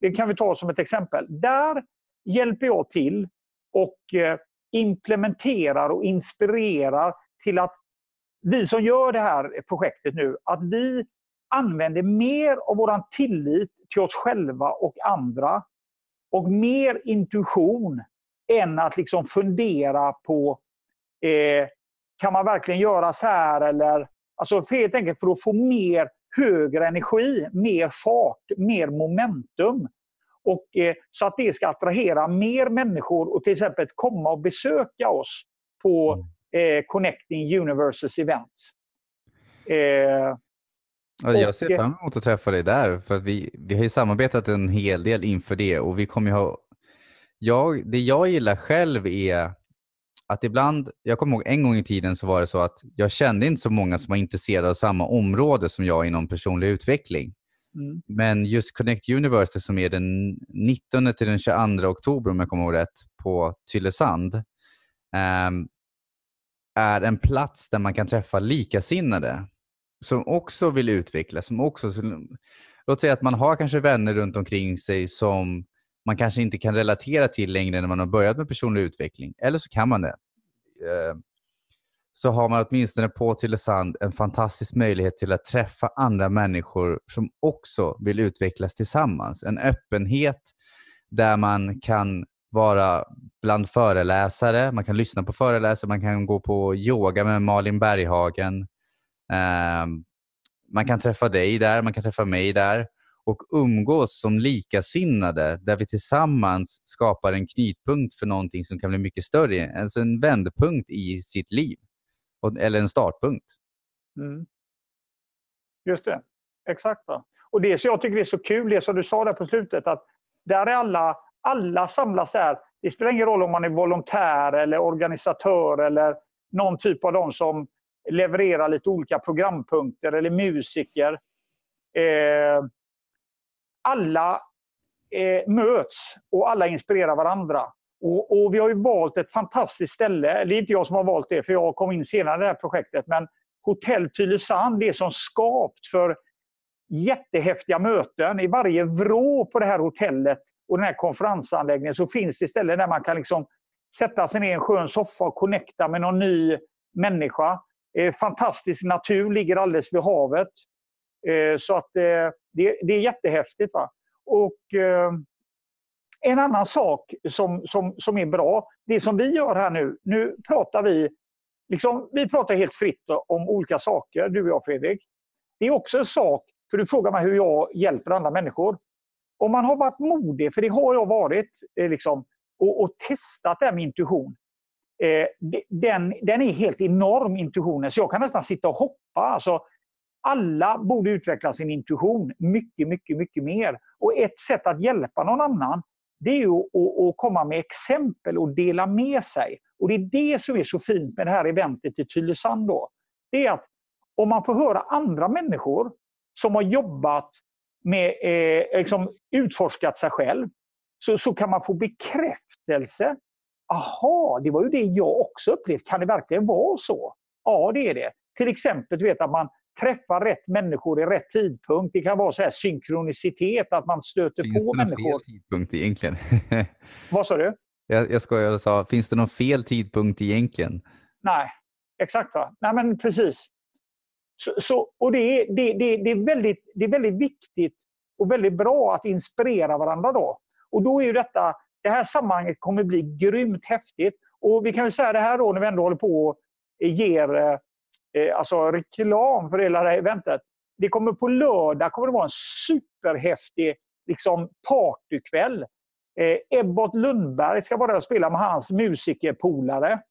Det kan vi ta som ett exempel. Där hjälper jag till och eh, implementerar och inspirerar till att vi som gör det här projektet nu, att vi använder mer av vår tillit till oss själva och andra och mer intuition än att liksom fundera på eh, kan man verkligen göra så här eller alltså helt enkelt för att få mer högre energi, mer fart, mer momentum. Och, eh, så att det ska attrahera mer människor och till exempel komma och besöka oss på mm eh, Connecting Universes event. Eh, jag ser fram emot att träffa dig där, för vi, vi har ju samarbetat en hel del inför det och vi kommer ha... Jag, det jag gillar själv är att ibland, jag kommer ihåg en gång i tiden så var det så att jag kände inte så många som var intresserade av samma område som jag inom personlig utveckling. Mm. Men just Connect University som är den 19 till den 22 oktober om jag kommer ihåg rätt på Tylösand um, är en plats där man kan träffa likasinnade som också vill utvecklas. Som också, låt säga att man har kanske vänner runt omkring sig som man kanske inte kan relatera till längre när man har börjat med personlig utveckling. Eller så kan man det. Eh, så har man åtminstone på Tylösand en fantastisk möjlighet till att träffa andra människor som också vill utvecklas tillsammans. En öppenhet där man kan vara bland föreläsare, man kan lyssna på föreläsare, man kan gå på yoga med Malin Berghagen. Ehm, man kan träffa dig där, man kan träffa mig där och umgås som likasinnade där vi tillsammans skapar en knytpunkt för någonting som kan bli mycket större. Alltså en vändpunkt i sitt liv eller en startpunkt. Mm. Just det, exakt. Va? Och det som jag tycker är så kul, det som du sa där på slutet, att där är alla, alla samlas där. Det spelar ingen roll om man är volontär eller organisatör eller någon typ av de som levererar lite olika programpunkter eller musiker. Eh, alla eh, möts och alla inspirerar varandra. Och, och, Vi har ju valt ett fantastiskt ställe. Det är inte jag som har valt det, för jag kom in senare i det här projektet. Men Hotell Tylösand är som skapt för jättehäftiga möten. I varje vrå på det här hotellet och den här konferensanläggningen så finns det ställen där man kan liksom sätta sig ner i en skön soffa och connecta med någon ny människa. Eh, fantastisk natur, ligger alldeles vid havet. Eh, så att eh, det, är jättehäftigt. Va? Och, en annan sak som, som, som är bra, det som vi gör här nu, nu pratar vi liksom, vi pratar helt fritt om olika saker, du och jag Fredrik. Det är också en sak, för du frågar mig hur jag hjälper andra människor. Om man har varit modig, för det har jag varit, eh, liksom, och, och testat det här med intuition. Eh, den, den är helt enorm, intuitionen, så jag kan nästan sitta och hoppa. Alltså, alla borde utveckla sin intuition mycket, mycket, mycket mer. Och ett sätt att hjälpa någon annan, det är ju att, att komma med exempel och dela med sig. Och det är det som är så fint med det här eventet i Tylösand. Då. Det är att om man får höra andra människor som har jobbat med, eh, liksom utforskat sig själv, så, så kan man få bekräftelse. Aha, det var ju det jag också upplevt. Kan det verkligen vara så? Ja, det är det. Till exempel du vet, att man träffa rätt människor i rätt tidpunkt. Det kan vara så här synkronicitet, att man stöter finns på människor. Finns det någon fel tidpunkt egentligen? Vad sa du? Jag, jag skojar, jag sa, finns det någon fel tidpunkt egentligen? Nej, exakt. Va? Nej, men precis. Så, så, och det är, det, det, det, är väldigt, det är väldigt viktigt och väldigt bra att inspirera varandra då. Och då är ju detta, det här sammanhanget kommer bli grymt häftigt. Och vi kan ju säga det här då när vi ändå håller på och ger eh, eh, alltså reklam för hela det här eventet. Det kommer på lördag kommer det vara en superhäftig liksom, partykväll. Eh, Ebbot Lundberg ska vara där och spela med hans musikerpolare.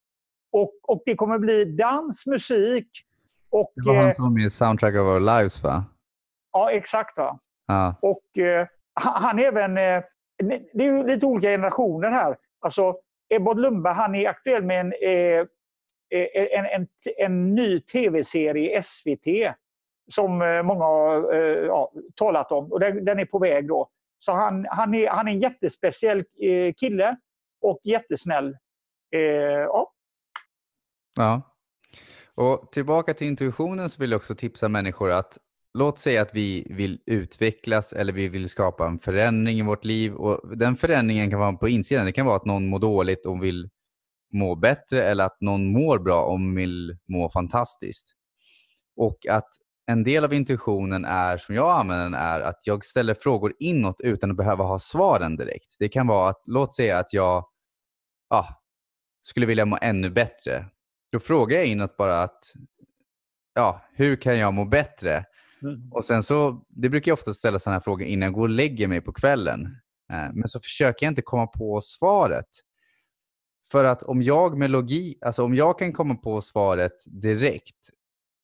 Och, och det kommer bli dans, musik och... Det var han eh, som var med i Soundtrack of Our Lives va? Ja, exakt. Va? Ja. Och eh, han är även... Eh, det är lite olika generationer här. Alltså, Ebbot Lundberg han är aktuell med en eh, Eh, en, en, en ny tv-serie i SVT som eh, många har ja, talat om och den, den, är på väg då. Så han, han, är, han är en jättespeciell kille och jättesnäll. Ja. ja. Och tillbaka till intuitionen så vill jag också tipsa människor att låt säga att vi vill utvecklas eller vi vill skapa en förändring i vårt liv. Och Den förändringen kan vara på insidan. Det kan vara att någon mår dåligt och vill må bättre eller att någon mår bra och vill må fantastiskt. Och att en del av intuitionen är, som jag använder den, är att jag ställer frågor inåt utan att behöva ha svaren direkt. Det kan vara att, låt säga att jag ah, skulle vilja må ännu bättre. Då frågar jag inåt bara att, ja, hur kan jag må bättre? Mm. Och sen så, Det brukar jag ofta ställa sådana här frågor innan jag går och lägger mig på kvällen. Eh, men så försöker jag inte komma på svaret. För att om jag med logik, alltså om jag kan komma på svaret direkt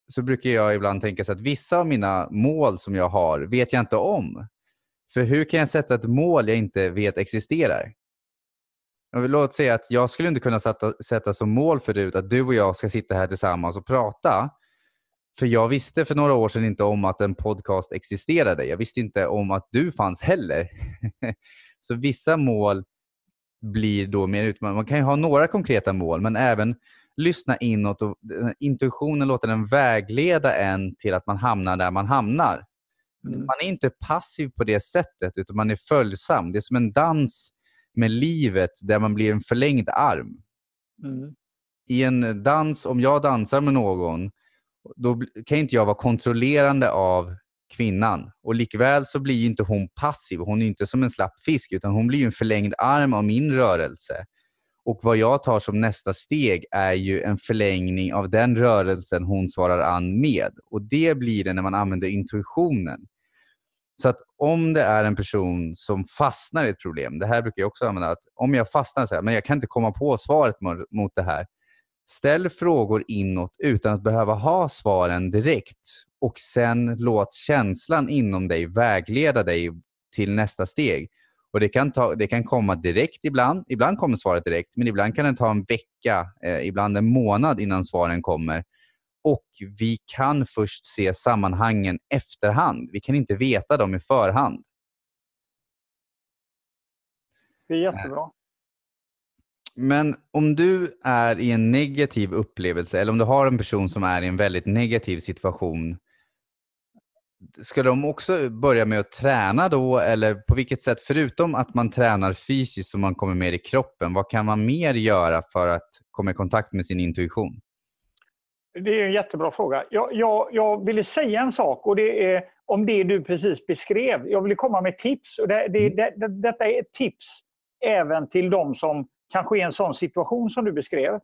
så brukar jag ibland tänka så att vissa av mina mål som jag har vet jag inte om. För hur kan jag sätta ett mål jag inte vet existerar? Låt säga att jag skulle inte kunna sätta, sätta som mål förut att du och jag ska sitta här tillsammans och prata. För jag visste för några år sedan inte om att en podcast existerade. Jag visste inte om att du fanns heller. så vissa mål blir då mer utmanande. Man kan ju ha några konkreta mål, men även lyssna inåt och intuitionen låter den vägleda en till att man hamnar där man hamnar. Mm. Man är inte passiv på det sättet, utan man är följsam. Det är som en dans med livet där man blir en förlängd arm. Mm. I en dans, om jag dansar med någon, då kan inte jag vara kontrollerande av kvinnan. Och likväl så blir inte hon passiv. Hon är inte som en slapp fisk, utan hon blir en förlängd arm av min rörelse. Och vad jag tar som nästa steg är ju en förlängning av den rörelsen hon svarar an med. Och det blir det när man använder intuitionen. Så att om det är en person som fastnar i ett problem, det här brukar jag också använda, att om jag fastnar så här, men jag kan inte komma på svaret mot det här. Ställ frågor inåt utan att behöva ha svaren direkt och sen låt känslan inom dig vägleda dig till nästa steg. Och det kan, ta, det kan komma direkt ibland. Ibland kommer svaret direkt, men ibland kan det ta en vecka, eh, ibland en månad innan svaren kommer. Och vi kan först se sammanhangen efterhand. Vi kan inte veta dem i förhand. Det är jättebra. Men om du är i en negativ upplevelse eller om du har en person som är i en väldigt negativ situation, Ska de också börja med att träna då eller på vilket sätt, förutom att man tränar fysiskt och man kommer mer i kroppen, vad kan man mer göra för att komma i kontakt med sin intuition? Det är en jättebra fråga. Jag, jag, jag ville säga en sak och det är om det du precis beskrev. Jag ville komma med tips. Och det, det, mm. det, det, detta är ett tips även till de som kanske är i en sån situation som du beskrev.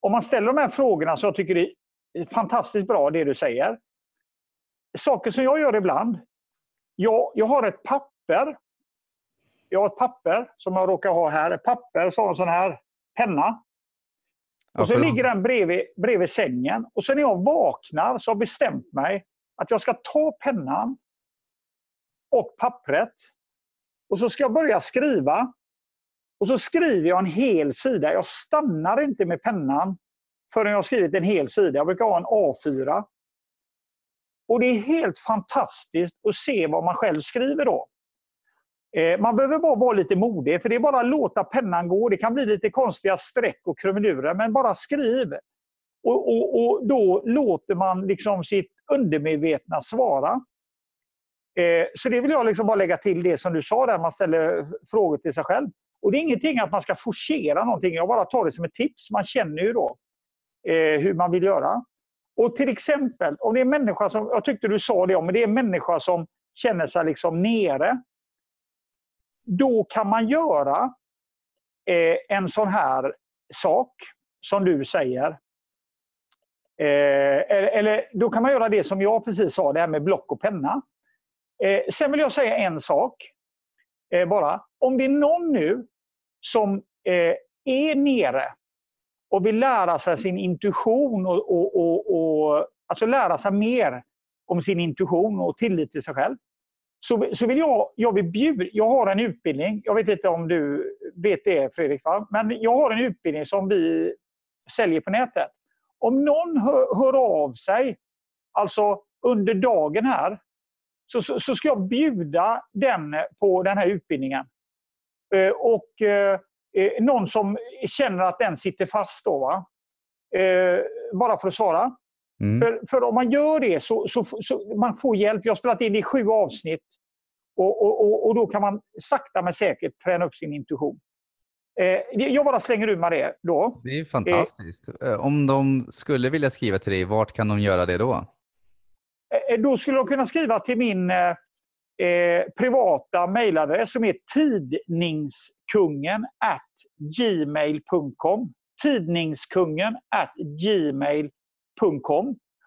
Om man ställer de här frågorna så jag tycker det är fantastiskt bra det du säger saker som jag gör ibland. Jag, jag har ett papper. Jag har ett papper som jag råkar ha här. Ett papper som en sån här penna. Och så ligger den bredvid, bredvid sängen. Och sen när jag vaknar så har jag bestämt mig att jag ska ta pennan och pappret. Och så ska jag börja skriva. Och så skriver jag en hel sida. Jag stannar inte med pennan förrän jag har skrivit en hel sida. Jag brukar ha en A4. Och det är helt fantastiskt att se vad man själv skriver då. Eh, man behöver bara vara lite modig, för det är bara att låta pennan gå. Det kan bli lite konstiga streck och krumelurer, men bara skriv. Och, och, och då låter man liksom sitt undermedvetna svara. Eh, så det vill jag liksom bara lägga till det som du sa där, man ställer frågor till sig själv. Och det är ingenting att man ska forcera någonting, jag bara tar det som ett tips. Man känner ju då eh, hur man vill göra. Och till exempel, om det är människa som, jag tyckte du sa det, men det är en människa som känner sig liksom nere. Då kan man göra eh, en sån här sak som du säger. Eh, eller, eller, då kan man göra det som jag precis sa, det här med block och penna. Eh, sen vill jag säga en sak eh, bara. Om det är någon nu som eh, är nere och vill lära sig sin intuition och, och, och, och alltså lära sig mer om sin intuition och tillit till sig själv. Så, så vill jag, jag vill bjuda, jag har en utbildning, jag vet inte om du vet det Fredrik, va? men jag har en utbildning som vi säljer på nätet. Om någon hör, hör av sig, alltså under dagen här, så, så, så, ska jag bjuda den på den här utbildningen. Eh, och eh, eh någon som känner att den sitter fast då. Va? Eh, bara för att svara. Mm. För, för om man gör det så, så, så man får hjälp. Jag har spelat in det i sju avsnitt. Och, och, och, och, då kan man sakta men säkert träna upp sin intuition. Eh, jag bara slänger ur mig det då. Det är fantastiskt. Eh, om de skulle vilja skriva till dig, vart kan de göra det då? Eh, då skulle de kunna skriva till min eh, eh, privata mejladress som är tidningskungen at gmail.com. Tidningskungen at gmail.com.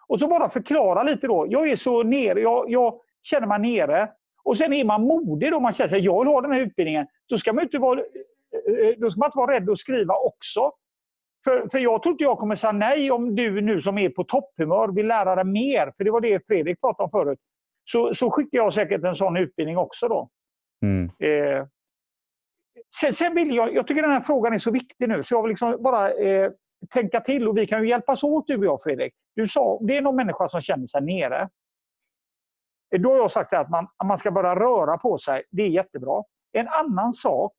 Och så bara förklara lite då. Jag är så nere, jag, jag känner mig nere. Och sen är man modig då, man känner sig jag vill ha den här utbildningen. Så ska man inte vara då ska man inte vara rädd att skriva också. För, för jag tror inte jag kommer säga nej om du nu som är på topphumör vill lära dig mer. För det var det Fredrik pratade om förut. Så, så skickar jag säkert en sån utbildning också då. Mm. Eh, sen, sen, vill jag, jag tycker den här frågan är så viktig nu så jag vill liksom bara eh, tänka till och vi kan ju hjälpas åt du och jag Fredrik. Du sa, det är någon människa som känner sig nere. Då har jag sagt att man, att man ska börja röra på sig. Det är jättebra. En annan sak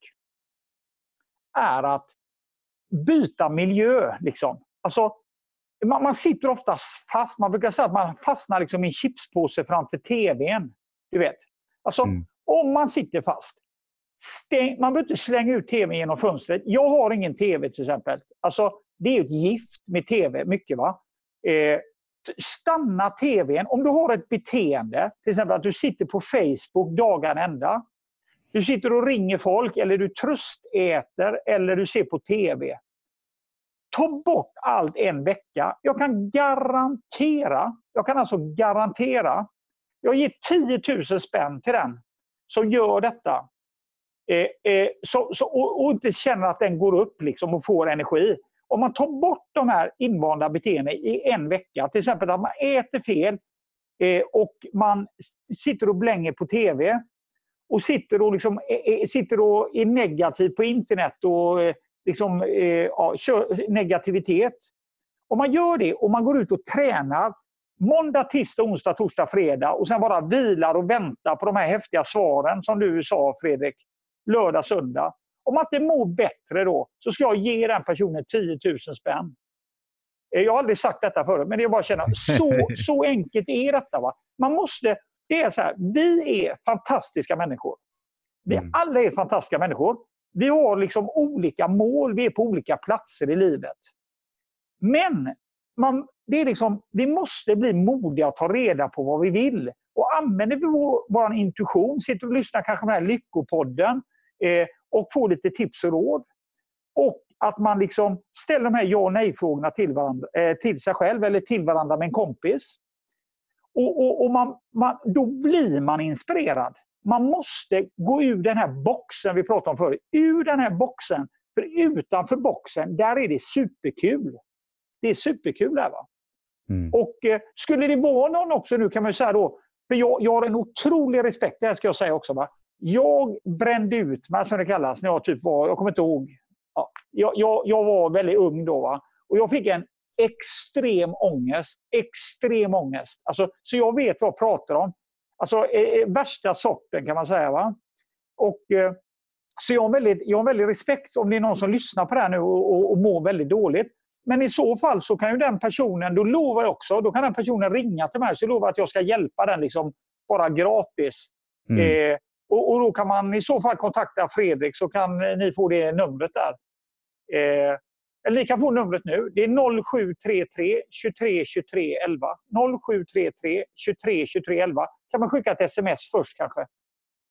är att byta miljö. Liksom. Alltså, man, man sitter ofta fast. Man brukar säga att man fastnar liksom i en chipspåse framför TVn. Du vet. Alltså, mm. Om man sitter fast, stäng, man behöver inte slänga ut TVn genom fönstret. Jag har ingen TV till exempel. Alltså, det är ett gift med TV, mycket. va. Eh, stanna TVn. Om du har ett beteende, till exempel att du sitter på Facebook dagen ända. Du sitter och ringer folk eller du tröstäter eller du ser på TV. Ta bort allt en vecka. Jag kan garantera, jag kan alltså garantera, jag ger 10 000 spänn till den som gör detta. Eh, eh, så, så, och, och, inte känner att den går upp liksom och får energi. Om man tar bort de här invanda beteendena i en vecka, till exempel att man äter fel eh, och man sitter och blänger på TV och sitter och, liksom, eh, eh, sitter och är negativ på internet och liksom, ja, negativitet. Om man gör det och man går ut och tränar måndag, tisdag, onsdag, torsdag, fredag och sen bara vilar och väntar på de här häftiga svaren som du sa Fredrik, lördag, söndag. Om man inte mår bättre då så ska jag ge den personen 10 000 spänn. Jag har aldrig sagt detta förut, men det är bara att känna, så, så enkelt är detta. Va? Man måste, det är så här, vi är fantastiska människor. Vi mm. alla är fantastiska människor. Vi har liksom olika mål, vi är på olika platser i livet. Men man, det är liksom, vi måste bli modiga och ta reda på vad vi vill. Och använder vi vår, vår intuition, sitter och lyssnar kanske på den här Lyckopodden eh, och får lite tips och råd. Och att man liksom ställer de här ja och nej-frågorna till, eh, till sig själv eller till varandra med en kompis. Och, och, och man, man, då blir man inspirerad. Man måste gå ur den här boxen vi pratade om förut. Ur den här boxen. För utanför boxen, där är det superkul. Det är superkul där. Va? Mm. Och eh, skulle det vara någon också nu kan man säga då, för jag, jag har en otrolig respekt, det här ska jag säga också. Va? Jag brände ut mig som det kallas när jag typ var, jag kommer inte ihåg. Ja, jag, jag, jag var väldigt ung då. Va? Och jag fick en extrem ångest. Extrem ångest. Alltså, så jag vet vad jag pratar om. Alltså eh, eh, värsta sorten kan man säga. Va? Och, eh, så jag har, väldigt, jag har väldigt respekt om det är någon som lyssnar på det här nu och, och, och mår väldigt dåligt. Men i så fall så kan ju den personen, då lovar jag också, då kan den personen ringa till mig så lovar jag att jag ska hjälpa den liksom bara gratis. Mm. Eh, och, och, då kan man i så fall kontakta Fredrik så kan ni få det numret där. Eh, eller ni kan få numret nu. Det är 0733 23 23 11. 0733 23 23 11. Kan man skicka ett sms först kanske.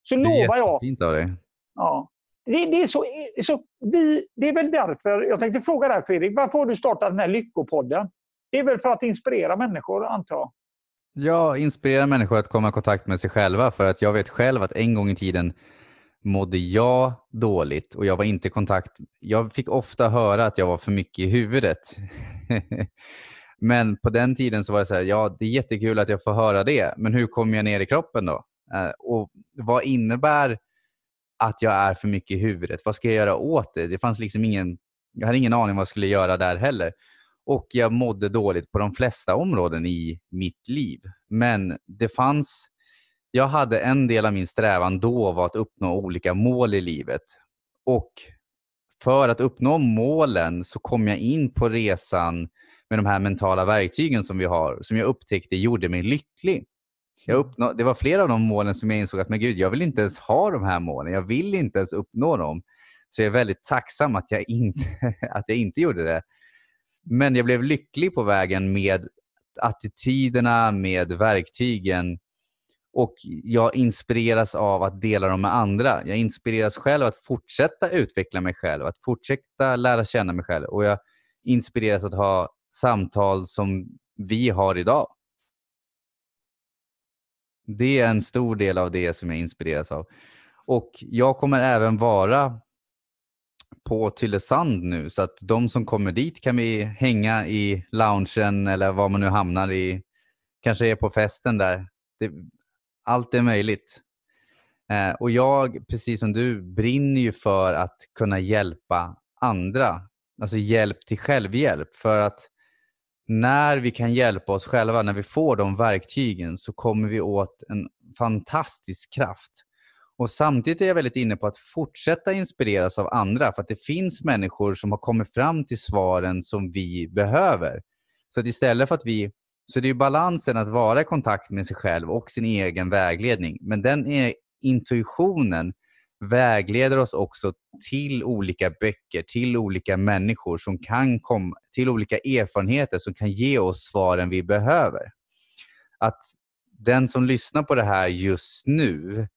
Så det lovar jag. Fint av dig. Ja. Det, det, är så, så vi, det är väl därför, jag tänkte fråga dig Fredrik, varför har du startat den här Lyckopodden? Det är väl för att inspirera människor antar jag? Ja, inspirera människor att komma i kontakt med sig själva för att jag vet själv att en gång i tiden mådde jag dåligt och jag var inte i kontakt. Jag fick ofta höra att jag var för mycket i huvudet. men på den tiden så var det så här, ja det är jättekul att jag får höra det, men hur kommer jag ner i kroppen då? Eh, och vad innebär att jag är för mycket i huvudet? Vad ska jag göra åt det? Det fanns liksom ingen, jag hade ingen aning vad jag skulle göra där heller. Och jag mådde dåligt på de flesta områden i mitt liv. Men det fanns jag hade en del av min strävan då var att uppnå olika mål i livet. Och för att uppnå målen så kom jag in på resan med de här mentala verktygen som vi har, som jag upptäckte gjorde mig lycklig. Jag uppnå, det var flera av de målen som jag insåg att men gud, jag vill inte ens ha de här målen. Jag vill inte ens uppnå dem. Så jag är väldigt tacksam att jag inte, att jag inte gjorde det. Men jag blev lycklig på vägen med attityderna, med verktygen och jag inspireras av att dela dem med andra. Jag inspireras själv att fortsätta utveckla mig själv, att fortsätta lära känna mig själv och jag inspireras att ha samtal som vi har idag. Det är en stor del av det som jag inspireras av. Och jag kommer även vara på Tylösand nu så att de som kommer dit kan vi hänga i loungen eller var man nu hamnar i. Kanske är på festen där. Det, allt är möjligt. Eh, och jag, precis som du, brinner ju för att kunna hjälpa andra. Alltså hjälp till självhjälp. För att när vi kan hjälpa oss själva, när vi får de verktygen, så kommer vi åt en fantastisk kraft. Och Samtidigt är jag väldigt inne på att fortsätta inspireras av andra, för att det finns människor som har kommit fram till svaren som vi behöver. Så att istället för att vi... Så det är balansen att vara i kontakt med sig själv och sin egen vägledning. Men den är intuitionen vägleder oss också till olika böcker, till olika människor, som kan komma, till olika erfarenheter som kan ge oss svaren vi behöver. Att den som lyssnar på det här just nu,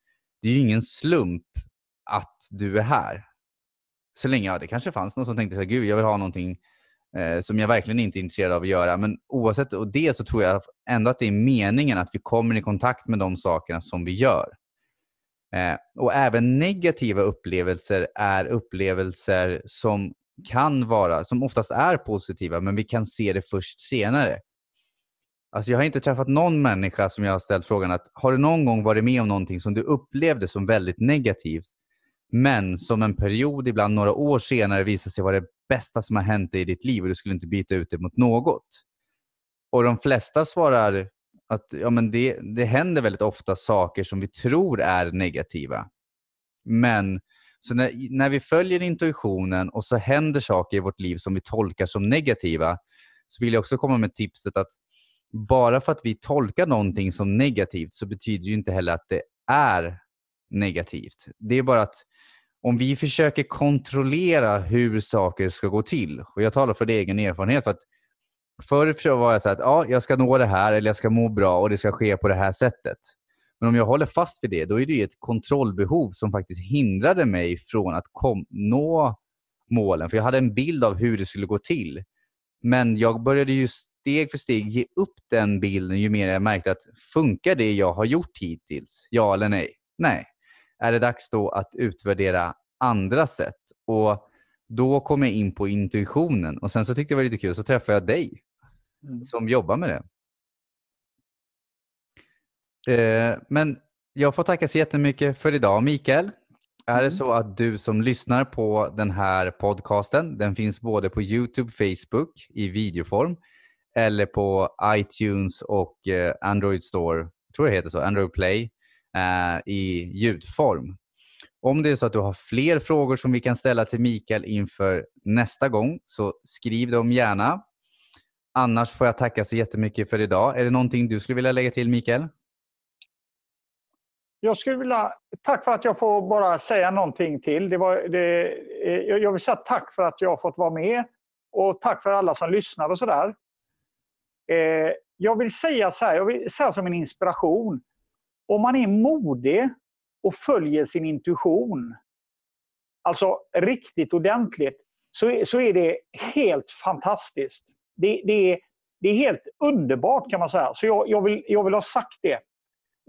det är ju ingen slump att du är här. Så länge, ja, det kanske fanns någon som tänkte så här, gud, jag vill ha någonting eh, som jag verkligen inte är intresserad av att göra. Men oavsett det så tror jag ändå att det är meningen att vi kommer i kontakt med de sakerna som vi gör. Eh, och även negativa upplevelser är upplevelser som kan vara, som oftast är positiva, men vi kan se det först senare. Alltså jag har inte träffat någon människa som jag har ställt frågan att har du någon gång varit med om någonting som du upplevde som väldigt negativt, men som en period, ibland några år senare, visar sig vara det bästa som har hänt dig i ditt liv och du skulle inte byta ut det mot något. Och de flesta svarar att ja, men det, det händer väldigt ofta saker som vi tror är negativa. Men så när, när vi följer intuitionen och så händer saker i vårt liv som vi tolkar som negativa, så vill jag också komma med tipset att bara för att vi tolkar någonting som negativt så betyder det inte heller att det är negativt. Det är bara att om vi försöker kontrollera hur saker ska gå till, och jag talar för egen erfarenhet, för att Förr var jag så att ja, jag ska nå det här eller jag ska må bra och det ska ske på det här sättet. Men om jag håller fast vid det, då är det ett kontrollbehov som faktiskt hindrade mig från att kom, nå målen. För jag hade en bild av hur det skulle gå till. Men jag började ju steg för steg ge upp den bilden ju mer jag märkte att funkar det jag har gjort hittills? Ja eller nej? Nej. Är det dags då att utvärdera andra sätt? Och då kom jag in på intuitionen och sen så tyckte jag det var lite kul, så träffade jag dig mm. som jobbar med det. Eh, men jag får tacka så jättemycket för idag Mikael. Mm. Är det mm. så att du som lyssnar på den här podcasten, den finns både på Youtube, Facebook i videoform eller på iTunes och eh, Android Store, jag tror det heter så, Android Play eh, i ljudform. Om det är så att du har fler frågor som vi kan ställa till Mikael inför nästa gång så skriv dem gärna. Annars får jag tacka så jättemycket för idag. Är det någonting du skulle vilja lägga till Mikael? Jag skulle vilja, tack för att jag får bara säga någonting till. Det var, det, eh, jag vill säga tack för att jag har fått vara med och tack för alla som lyssnar och sådär. Eh, jag vill säga så här, jag vill säga som en inspiration. Om man är modig och följer sin intuition, alltså riktigt ordentligt, så, så är det helt fantastiskt. Det, det, är, det är helt underbart kan man säga. Så jag, jag, vill, jag vill ha sagt det.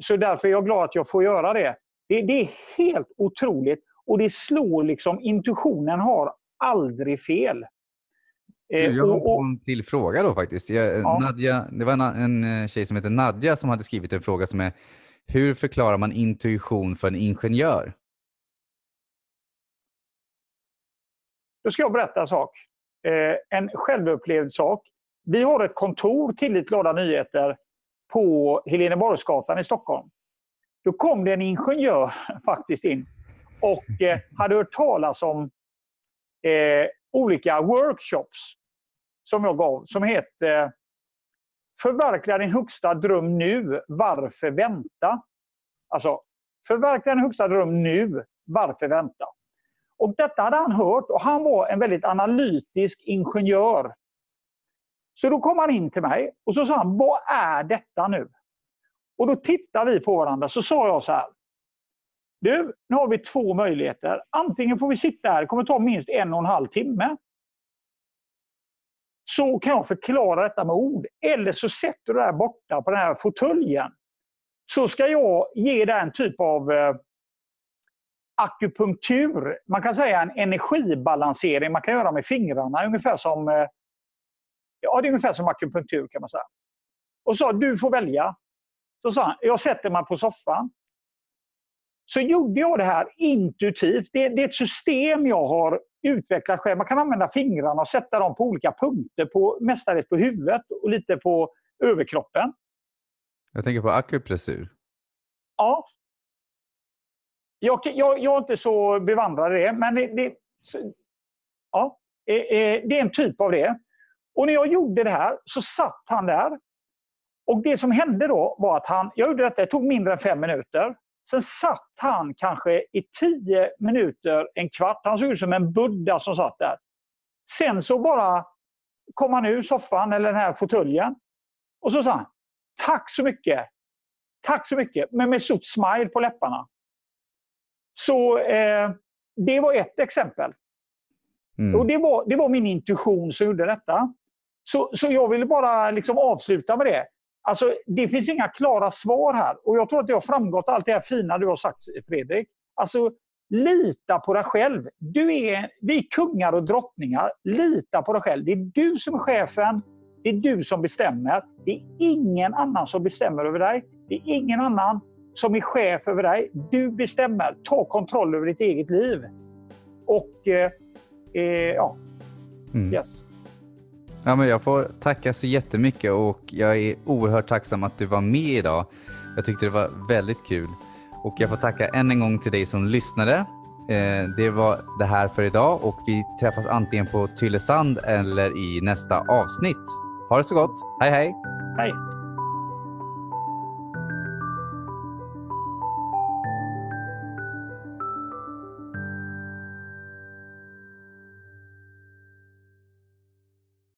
Så därför är jag glad att jag får göra det. Det, det är helt otroligt och det slår liksom, intuitionen har aldrig fel. Eh, jag har och, en till fråga då faktiskt. Jag, ja. Nadja, det var en, en tjej som heter Nadja som hade skrivit en fråga som är hur förklarar man intuition för en ingenjör? Då ska jag berätta en sak. Eh, en självupplevd sak. Vi har ett kontor, Tillit glada nyheter, på Heleneborgsgatan i Stockholm. Då kom det en ingenjör faktiskt in och eh, hade hört talas om eh, olika workshops som jag gav som heter Förverkliga din högsta dröm nu. Varför vänta? Alltså, förverkliga din högsta dröm nu. Varför vänta? Och detta hade han hört och han var en väldigt analytisk ingenjör. Så då kom han in till mig och så sa han, vad är detta nu? Och då tittade vi på varandra så sa jag så här. Du, nu har vi två möjligheter. Antingen får vi sitta här, det kommer ta minst en och en halv timme så kan jag förklara detta med ord. Eller så sätter du där borta på den här fåtöljen. Så ska jag ge dig en typ av eh, akupunktur, man kan säga en energibalansering man kan göra med fingrarna. Ungefär som, eh, ja, det är ungefär som akupunktur kan man säga. Och sa du får välja. Så sa han, jag sätter mig på soffan. Så gjorde jag det här intuitivt. Det, det är ett system jag har utvecklat själv. Man kan använda fingrarna och sätta dem på olika punkter, på, mestadels på huvudet och lite på överkroppen. Jag tänker på akupressur. Ja. Jag, jag, jag är inte så bevandrad i det, men det, det, ja, det är en typ av det. Och när jag gjorde det här så satt han där. Och det som hände då var att han, jag gjorde detta, det tog mindre än fem minuter. Sen satt han kanske i tio minuter, en kvart. Han såg ut som en buddha som satt där. Sen så bara kom han ur soffan eller den här fåtöljen. Och så sa han Tack så mycket! Tack så mycket! Men med stort smile på läpparna. Så eh, det var ett exempel. Mm. Och det var, det var min intuition som gjorde detta. Så, så jag ville bara liksom avsluta med det. Alltså, det finns inga klara svar här. Och jag tror att det har framgått allt det här fina du har sagt Fredrik. Alltså, lita på dig själv. Du är, vi är kungar och drottningar. Lita på dig själv. Det är du som är chefen. Det är du som bestämmer. Det är ingen annan som bestämmer över dig. Det är ingen annan som är chef över dig. Du bestämmer. Ta kontroll över ditt eget liv. Och eh, eh, ja, mm. yes. Ja, men jag får tacka så jättemycket och jag är oerhört tacksam att du var med idag. Jag tyckte det var väldigt kul och jag får tacka än en gång till dig som lyssnade. Eh, det var det här för idag och vi träffas antingen på Tylösand eller i nästa avsnitt. Ha det så gott. Hej hej! Hej!